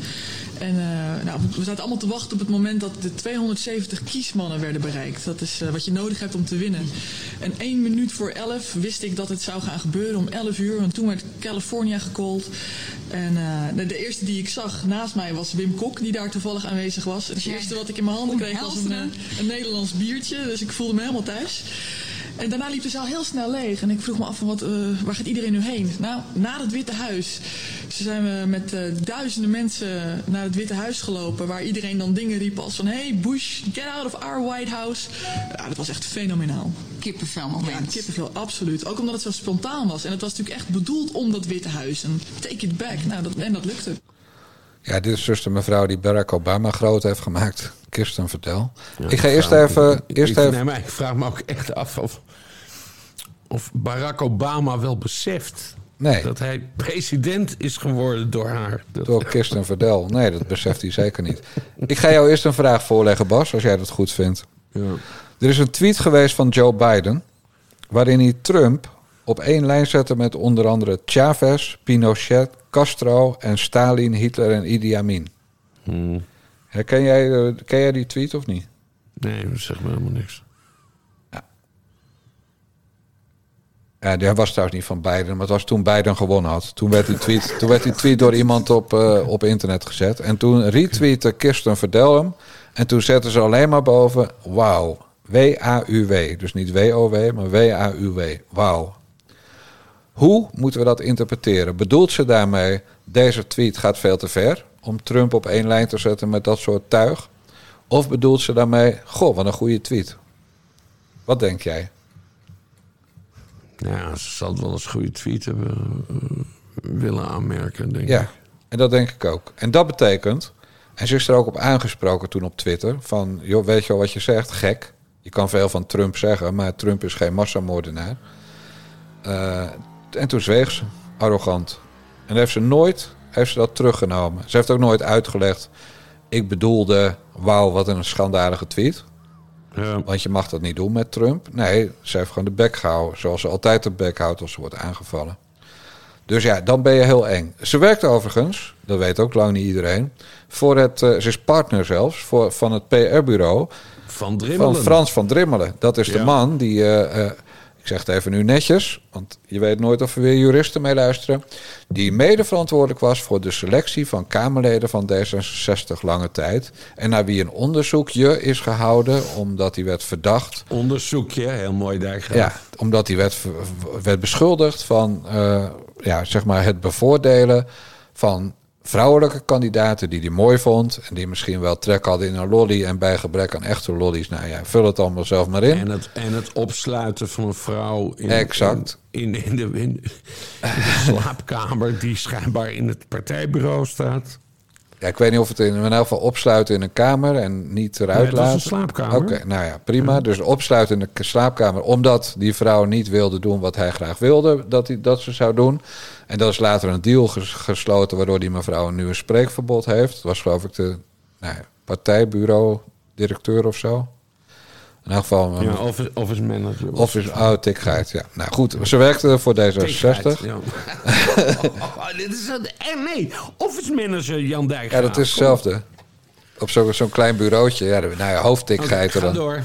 En uh, nou, we zaten allemaal te wachten op het moment dat de 270 kiesmannen werden bereikt. Dat is uh, wat je nodig hebt om te winnen. En één minuut voor 11 wist ik dat het zou gaan gebeuren om 11 uur. Want toen werd California gecallt. En uh, de eerste die ik zag naast mij was Wim Kok, die daar toevallig aanwezig was. En het eerste wat ik in mijn handen kreeg was een, een Nederlands biertje. Dus ik voelde me helemaal thuis. En daarna liep de zaal heel snel leeg. En ik vroeg me af, van wat, uh, waar gaat iedereen nu heen? Nou, naar het Witte Huis. Dus zijn we met uh, duizenden mensen naar het Witte Huis gelopen. Waar iedereen dan dingen riep als van... Hey Bush, get out of our White House. Ja, dat was echt fenomenaal. Kippenvel moment. Ja, kippenvel, absoluut. Ook omdat het zo spontaan was. En het was natuurlijk echt bedoeld om dat Witte Huis. En take it back. Nou, dat, en dat lukte. Ja, dit is dus de mevrouw die Barack Obama groot heeft gemaakt. Kirsten, vertel. Ja, ik ga eerst even... Ik, eerst ik, even... Nee, maar ik vraag me ook echt af of, of Barack Obama wel beseft... Nee. Dat hij president is geworden door haar. Door Kirsten Verdel. Nee, dat beseft hij zeker niet. Ik ga jou eerst een vraag voorleggen, Bas, als jij dat goed vindt. Ja. Er is een tweet geweest van Joe Biden... waarin hij Trump op één lijn zette met onder andere Chavez, Pinochet, Castro en Stalin, Hitler en Idi Amin. Hmm. Herken jij, ken jij die tweet of niet? Nee, dat zegt me helemaal niks. Ja, die was trouwens niet van Biden, maar het was toen Biden gewonnen had. Toen werd die tweet, toen werd die tweet door iemand op, uh, op internet gezet. En toen retweette Kirsten Verdel hem. En toen zetten ze alleen maar boven, wauw, W-A-U-W. Dus niet W-O-W, maar W-A-U-W. Wauw. Hoe moeten we dat interpreteren? Bedoelt ze daarmee, deze tweet gaat veel te ver om Trump op één lijn te zetten met dat soort tuig? Of bedoelt ze daarmee, goh, wat een goede tweet? Wat denk jij? Ja, ze zal wel eens goede tweet hebben uh, willen aanmerken, denk ja, ik. en dat denk ik ook. En dat betekent, en ze is er ook op aangesproken toen op Twitter, van, joh, weet je wel wat je zegt? Gek. Je kan veel van Trump zeggen, maar Trump is geen massamoordenaar. Uh, en toen zweeg ze, arrogant. En heeft ze nooit heeft ze dat teruggenomen. Ze heeft ook nooit uitgelegd. Ik bedoelde, wauw, wat een schandalige tweet. Ja. Want je mag dat niet doen met Trump. Nee, ze heeft gewoon de bek gehouden. Zoals ze altijd de bek houdt als ze wordt aangevallen. Dus ja, dan ben je heel eng. Ze werkt overigens, dat weet ook lang niet iedereen. Voor het, uh, ze is partner zelfs voor, van het PR-bureau. Van Drimmelen. Van Frans van Drimmelen. Dat is Ja. de man die. uh, uh, ik zeg het even nu netjes, want je weet nooit of er weer juristen mee luisteren. Die mede verantwoordelijk was voor de selectie van Kamerleden van D66 lange tijd. En naar wie een onderzoekje is gehouden, omdat hij werd verdacht. Onderzoekje, heel mooi daar. Ja, omdat hij werd, werd beschuldigd van uh, ja, zeg maar het bevoordelen van vrouwelijke kandidaten die hij mooi vond. En die misschien wel trek hadden in een lolly. En bij gebrek aan echte lollies, nou ja, vul het allemaal zelf maar in. En het, en het opsluiten van een vrouw in, exact. in, in, in, de, in, in de slaapkamer die schijnbaar in het partijbureau staat. Ja, ik weet niet of het in, in elk geval opsluiten in een kamer en niet eruit nee, laten. een slaapkamer. Oké, okay, nou ja, prima. Ja. Dus opsluiten in de slaapkamer, omdat die vrouw niet wilde doen wat hij graag wilde dat, hij, dat ze zou doen. En dat is later een deal ges gesloten, waardoor die mevrouw nu een spreekverbod heeft. Dat was geloof ik de nou ja, partijbureau-directeur of zo. In elk geval... Ja, office, office manager. Office, oh, tikgeit, ja. Nou goed, ze werkte voor D66. Ja. oh, dit is een, nee, office manager Jan Dijk. Ja, dat is hetzelfde. Op zo'n zo klein bureautje. Ja, nou ja, hoofdtikgeiten okay, dan. door.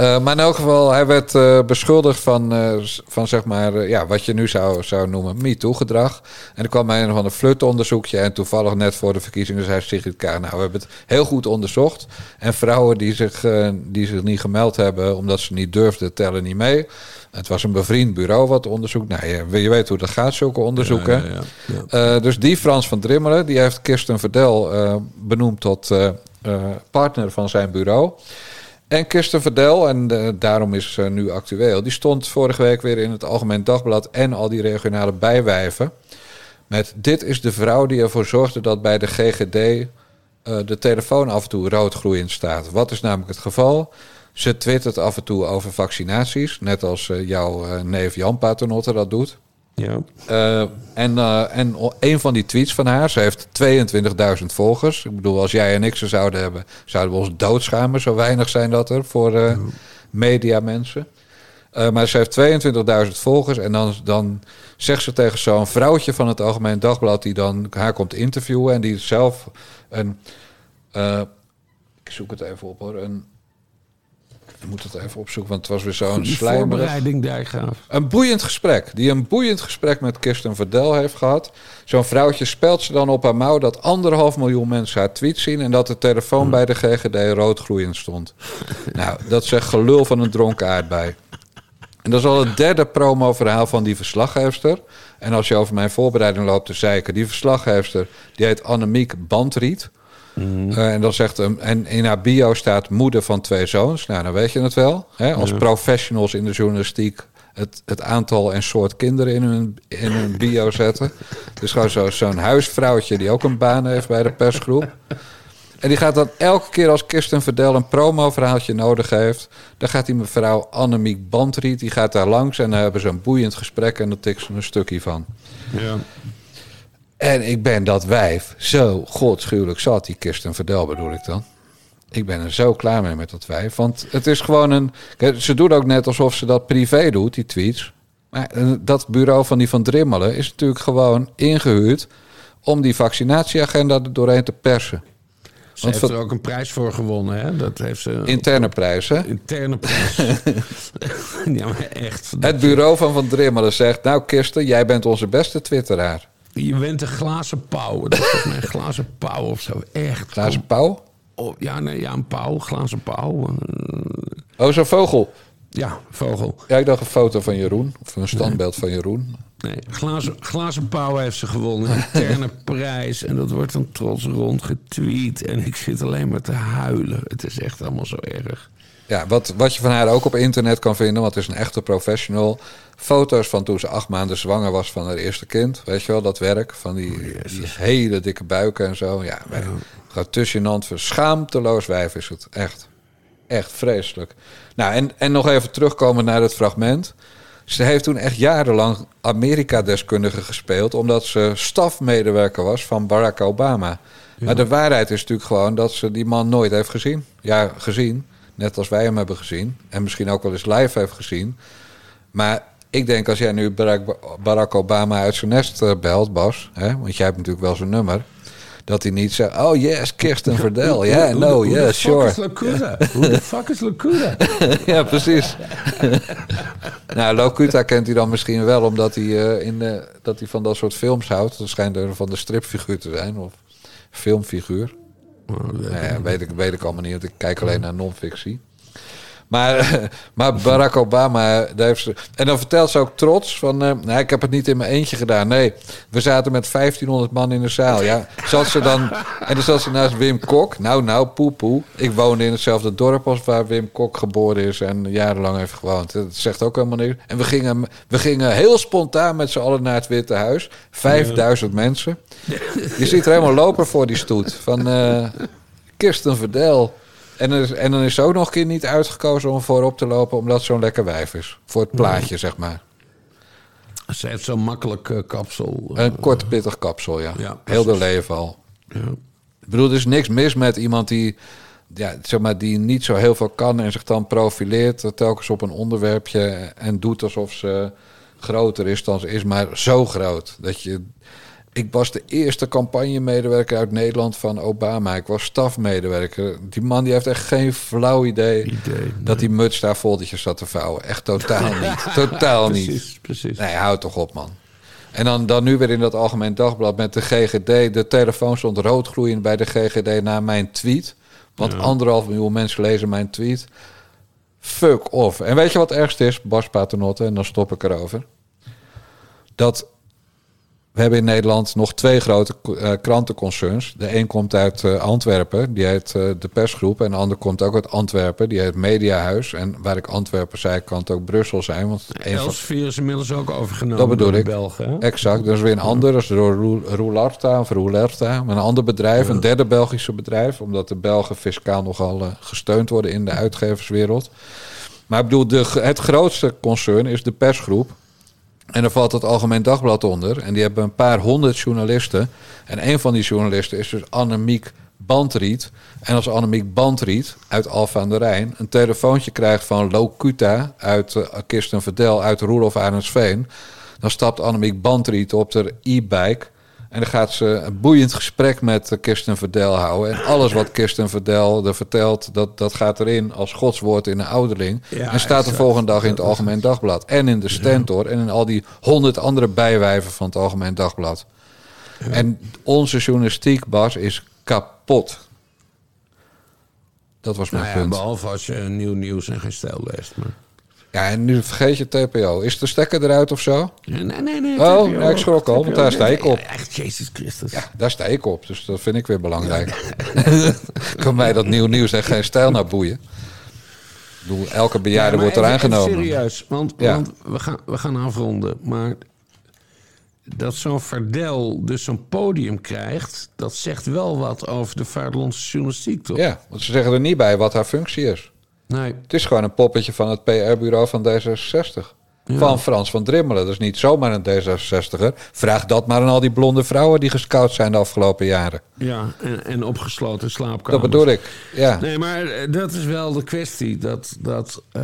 Uh, maar in elk geval, hij werd uh, beschuldigd van, uh, van zeg maar, ja, wat je nu zou, zou noemen MeToo-gedrag. En er kwam een van een flutonderzoekje en toevallig net voor de verkiezingen zei Sigrid Kaag, nou, we hebben het heel goed onderzocht. En vrouwen die zich, die zich niet gemeld hebben omdat ze niet durfden, tellen niet mee. Het was een bevriend bureau wat onderzoekt. Nou, je, je weet hoe dat gaat, zulke onderzoeken. Ja, ja, ja, dus die Frans van Drimmelen, die heeft Kirsten Verdel benoemd tot partner van zijn bureau. En Kirsten Verdel, en uh, daarom is ze nu actueel, die stond vorige week weer in het Algemeen Dagblad en al die regionale bijwijven. Met dit is de vrouw die ervoor zorgde dat bij de GGD uh, de telefoon af en toe roodgroeiend staat. Wat is namelijk het geval? Ze twittert af en toe over vaccinaties, net als uh, jouw neef Jan Paternotte dat doet. Ja. Uh, en, uh, en een van die tweets van haar, ze heeft 22.000 volgers. Ik bedoel, als jij en ik ze zouden hebben, zouden we ons doodschamen. Zo weinig zijn dat er voor uh, ja. media mensen. maar ze heeft 22.000 volgers. En dan, dan zegt ze tegen zo'n vrouwtje van het Algemeen Dagblad... die dan haar komt interviewen en die zelf een... ik zoek het even op hoor. Een ik moet het even opzoeken, want het was weer zo'n slijmerig... Dijkgraaf. Een boeiend gesprek. Die een boeiend gesprek met Kirsten Verdel heeft gehad. Zo'n vrouwtje spelt ze dan op haar mouw... dat anderhalf miljoen mensen haar tweet zien... en dat de telefoon bij de GGD roodgroeiend stond. nou, dat zegt gelul van een dronken aardbei. En dat is al het derde promo-verhaal van die verslaggeefster. En als je over mijn voorbereiding loopt te zeiken... die verslaggeefster, die heet Annemiek Bandriet... Uh, en dan zegt hem, en in haar bio staat moeder van twee zoons. Nou, dan weet je het wel. Hè? Als professionals in de journalistiek het, het aantal en soort kinderen in hun, in hun bio zetten. Dus gewoon zo, zo'n huisvrouwtje die ook een baan heeft bij de persgroep. En die gaat dan elke keer als Kirsten Verdel een promo-verhaaltje nodig heeft... dan gaat die mevrouw Annemiek Bandriet, die gaat daar langs... en dan hebben ze een boeiend gesprek en dan tikt ze een stukje van. Ja. En ik ben dat wijf zo godschuwelijk zat, die Kirsten Verdel bedoel ik dan. Ik ben er zo klaar mee met dat wijf. Want het is gewoon een. Ze doet ook net alsof ze dat privé doet, die tweets. Maar eh, dat bureau van die van Drimmelen is natuurlijk gewoon ingehuurd om die vaccinatieagenda er doorheen te persen. Ze Want heeft er ook een prijs voor gewonnen, hè? Dat heeft ze... Interne prijs, hè? Interne prijs. ja, maar echt. Het bureau van Van Drimmelen zegt... Nou, Kirsten, jij bent onze beste twitteraar. Je bent een glazen pauw. Dat is mijn glazen pauw of zo. Echt. Glazen pauw? Oh, ja, nee, ja, een pauw. Glazen pauw. Oh, zo'n vogel? Ja, vogel. Ja, ik dacht een foto van Jeroen. Of een standbeeld van Jeroen. Nee, glazen, glazen pauw heeft ze gewonnen. Een interne prijs. En dat wordt dan trots rond getweet. En ik zit alleen maar te huilen. Het is echt allemaal zo erg. Ja, wat, wat je van haar ook op internet kan vinden, want het is een echte professional. Foto's van toen ze acht maanden zwanger was van haar eerste kind. Weet je wel, dat werk van die, oh, die hele dikke buiken en zo. Ja, ja. gaat tussenant schaamteloos wijf is het. Echt. Echt vreselijk. Nou, en, en nog even terugkomen naar het fragment. Ze heeft toen echt jarenlang Amerika-deskundige gespeeld, omdat ze stafmedewerker was van Barack Obama. Maar de waarheid is natuurlijk gewoon dat ze die man nooit heeft gezien. Ja, gezien. Net als wij hem hebben gezien. En misschien ook wel eens live heeft gezien. Maar ik denk als jij nu Barack Obama uit zijn nest eh, belt, Bas. Hè, want jij hebt natuurlijk wel zijn nummer. Dat hij niet zegt, oh yes, Kirsten Verdel. Ja, yeah, no, yes, sure. Hoe de fuck is Locuta? ja, precies. nou, Locuta kent hij dan misschien wel omdat hij, uh, in de, dat hij van dat soort films houdt. Dat schijnt er van de stripfiguur te zijn, of filmfiguur. Weet, ik, weet ik allemaal niet, want ik kijk alleen naar non-fictie. Maar, maar Barack Obama, daar heeft ze, en dan vertelt ze ook trots van, uh, nou, ik heb het niet in mijn eentje gedaan. Nee, we zaten met 1500 man in de zaal. Ja, zat ze dan, en dan zat ze naast Wim Kok. Nou, nou, poepoe. Ik woonde in hetzelfde dorp als waar Wim Kok geboren is en jarenlang heeft gewoond. Dat zegt ook helemaal niks. En we gingen, we gingen heel spontaan met z'n allen naar het Witte Huis. 5000 mensen. Je ziet er helemaal lopen voor die stoet van uh, Kirsten Verdel. En, er, en dan is ze ook nog een keer niet uitgekozen om voorop te lopen... omdat zo'n lekker wijf is. Voor het plaatje, zeg maar. Ze heeft zo'n makkelijk uh, kapsel. Uh, een kort, pittig kapsel, ja. ja Heel de leven al. Ja. Ik bedoel, er is niks mis met iemand die, ja, zeg maar, die niet zo heel veel kan... en zich dan profileert telkens op een onderwerpje... en doet alsof ze groter is dan ze is, maar zo groot... dat je Ik was de eerste campagnemedewerker uit Nederland van Obama. Ik was stafmedewerker. Die man die heeft echt geen flauw idee, dat die muts daar foldertjes zat te vouwen. Echt totaal niet. Totaal niet. Precies, precies. Nee, houd toch op, man. En dan, dan nu weer in dat Algemeen Dagblad met de GGD. De telefoon stond roodgloeiend bij de GGD na mijn tweet. Want Ja. anderhalf miljoen mensen lezen mijn tweet. Fuck off. En weet je wat ergst is, Bas Paternotte, en dan stop ik erover. Dat we hebben in Nederland nog twee grote eh, krantenconcerns. De een komt uit eh, Antwerpen, die heet eh, de persgroep. En de ander komt ook uit Antwerpen, die heet Mediahuis. En waar ik Antwerpen zei, kan het ook Brussel zijn. Want van, Elsevier is inmiddels ook overgenomen dat bedoel door ik. de Belgen. Exact. Dat is weer een ander. Dat is door Roularta of Roulerta. Een ander bedrijf, een derde Belgische bedrijf. Omdat de Belgen fiscaal nogal gesteund worden in de uitgeverswereld. Maar ik bedoel, de, het grootste concern is de persgroep. En daar valt het Algemeen Dagblad onder. En die hebben een paar honderd journalisten. En een van die journalisten is dus Annemiek Bandriet. En als Annemiek Bandriet uit Alphen aan de Rijn... een telefoontje krijgt van Locuta uit uh, Kirsten Verdel... uit Roelof Arendsveen... dan stapt Annemiek Bandriet op haar e-bike... En dan gaat ze een boeiend gesprek met eh, Kirsten Verdel houden. En alles wat Kirsten Verdel er vertelt, dat, dat gaat erin als godswoord in een ouderling. Ja, en staat de volgende dag in het Algemeen Dagblad. En in de Stentor en in al die honderd andere bijwijven van het Algemeen Dagblad. En onze journalistiek, Bas, is kapot. Dat was mijn Nou ja, punt. behalve als je nieuw nieuws en geen stijl leest. Maar... Ja, en nu vergeet je TPO. Is de stekker eruit of zo? Nee, nee, nee. Oh, TPO, nee, ik schrok al, want daar sta ik op. Echt, Jezus Christus. Ja, daar sta ik op. Dus dat vind ik weer belangrijk. kan mij dat nieuw nieuws en geen stijl naar boeien. Ik bedoel, elke bejaarde Ja, wordt er aangenomen. serieus, want, Ja. want we, gaan, we gaan afronden. Maar dat zo'n Verdel dus zo'n podium krijgt... dat zegt wel wat over de vaderlandse journalistiek, toch? Ja, want ze zeggen er niet bij wat haar functie is. Nee. Het is gewoon een poppetje van het PR-bureau van D66. Ja. Van Frans van Drimmelen. Dat is niet zomaar een D66er. Vraag dat maar aan al die blonde vrouwen die gescout zijn de afgelopen jaren. Ja, en, en opgesloten slaapkamers. Dat bedoel ik. Ja. Nee, maar eh, dat is wel de kwestie. Dat, dat, eh,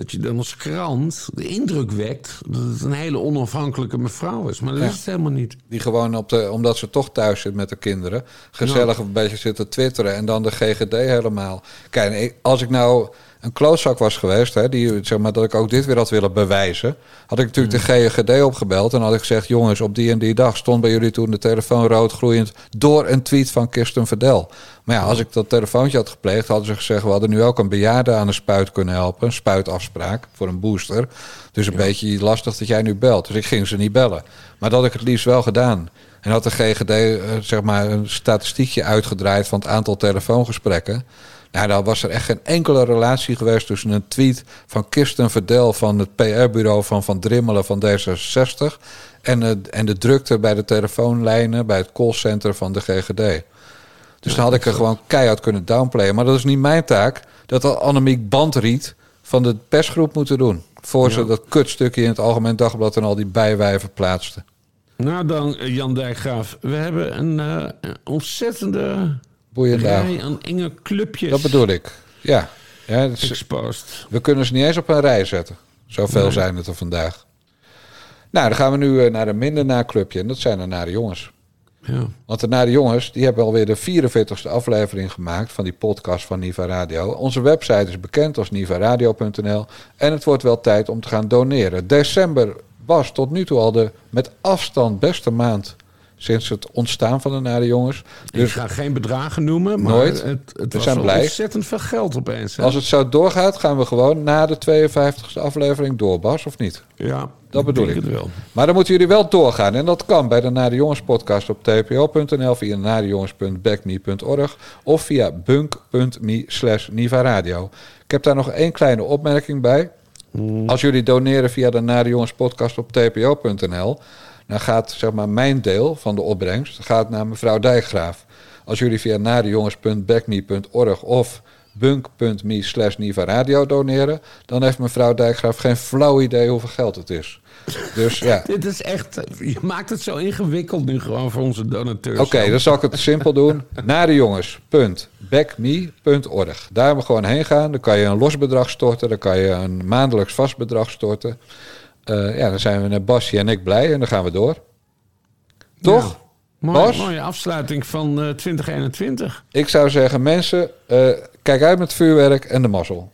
dat je dan als krant de indruk wekt... dat het een hele onafhankelijke mevrouw is. Maar dat Ja. is het helemaal niet. Die gewoon, op de, omdat ze toch thuis zit met de kinderen... gezellig een beetje zitten twitteren. En dan de GGD helemaal. Kijk, als ik nou een klootzak was geweest... Hè, die, zeg maar, dat ik ook dit weer had willen bewijzen... had ik natuurlijk de GGD opgebeld... en had ik gezegd... jongens, op die en die dag stond bij jullie toen de telefoon roodgloeiend... door een tweet van Kirsten Verdel. Maar ja, als ik dat telefoontje had gepleegd... hadden ze gezegd, we hadden nu ook een bejaarde aan een spuit kunnen helpen. Een spuitafspraak voor een booster. Dus een beetje lastig dat jij nu belt. Dus ik ging ze niet bellen. Maar dat had ik het liefst wel gedaan. En had de GGD eh, zeg maar een statistiekje uitgedraaid van het aantal telefoongesprekken. Nou, dan was er echt geen enkele relatie geweest tussen een tweet van Kirsten Verdel van het PR-bureau van Van Drimmelen van D66 en, eh, en de drukte bij de telefoonlijnen bij het callcenter van de GGD. Dus dan had ik er gewoon keihard kunnen downplayen. Maar dat is niet mijn taak. Dat had Annemiek Bandriet van de persgroep moeten doen. Voor ze dat kutstukje in het Algemeen Dagblad en al die bijwijven plaatsten. Nou dan, eh, Jan Dijkgraaf. We hebben een, eh, een ontzettende Boeiende rij aan enge clubjes Dat bedoel ik. Ja. ja is- exposed. we kunnen ze niet eens op een rij zetten. Zoveel Nee. zijn het er vandaag. Nou, dan gaan we nu eh, naar een minder na clubje. En dat zijn de Nare Jongens. Ja. Want de Nare Jongens die hebben alweer de 44ste aflevering gemaakt van die podcast van Niva Radio. Onze website is bekend als nivaradio.nl. En het wordt wel tijd om te gaan doneren. December was tot nu toe al de met afstand beste maand sinds het ontstaan van de Nare Jongens. ik ga geen bedragen noemen, maar Nooit. het, het We was zijn blij. ontzettend veel geld opeens. hè? Als het zo doorgaat, gaan we gewoon na de 52ste aflevering door, Bas, of niet? Ja, Dat bedoel ik. wel. Maar dan moeten jullie wel doorgaan. En dat kan bij de Nare Jongens podcast op tpo.nl, via narejongens.backme.org of via bunk.me slash nivaradio. Ik heb daar nog één kleine opmerking bij. Als jullie doneren via de Nare Jongens podcast op tpo.nl, dan gaat zeg maar mijn deel van de opbrengst gaat naar mevrouw Dijkgraaf. Als jullie via narejongens.backme.org of bunk.me slash nivaradio doneren, dan heeft mevrouw Dijkgraaf geen flauw idee hoeveel geld het is. Dus ja. Dit is echt... Je maakt het zo ingewikkeld nu gewoon voor onze donateurs. Oké, dan zal ik het simpel doen. Naar de jongens.backme.org. Daar we gewoon heen gaan. Dan kan je een los bedrag storten. Dan kan je een maandelijks vast bedrag storten. Eh, ja, dan zijn we naar Basje en ik blij en dan gaan we door. Toch? Ja. Mooie, afsluiting van eh, 2021. Ik zou zeggen, mensen, eh, kijk uit met vuurwerk en de mazzel.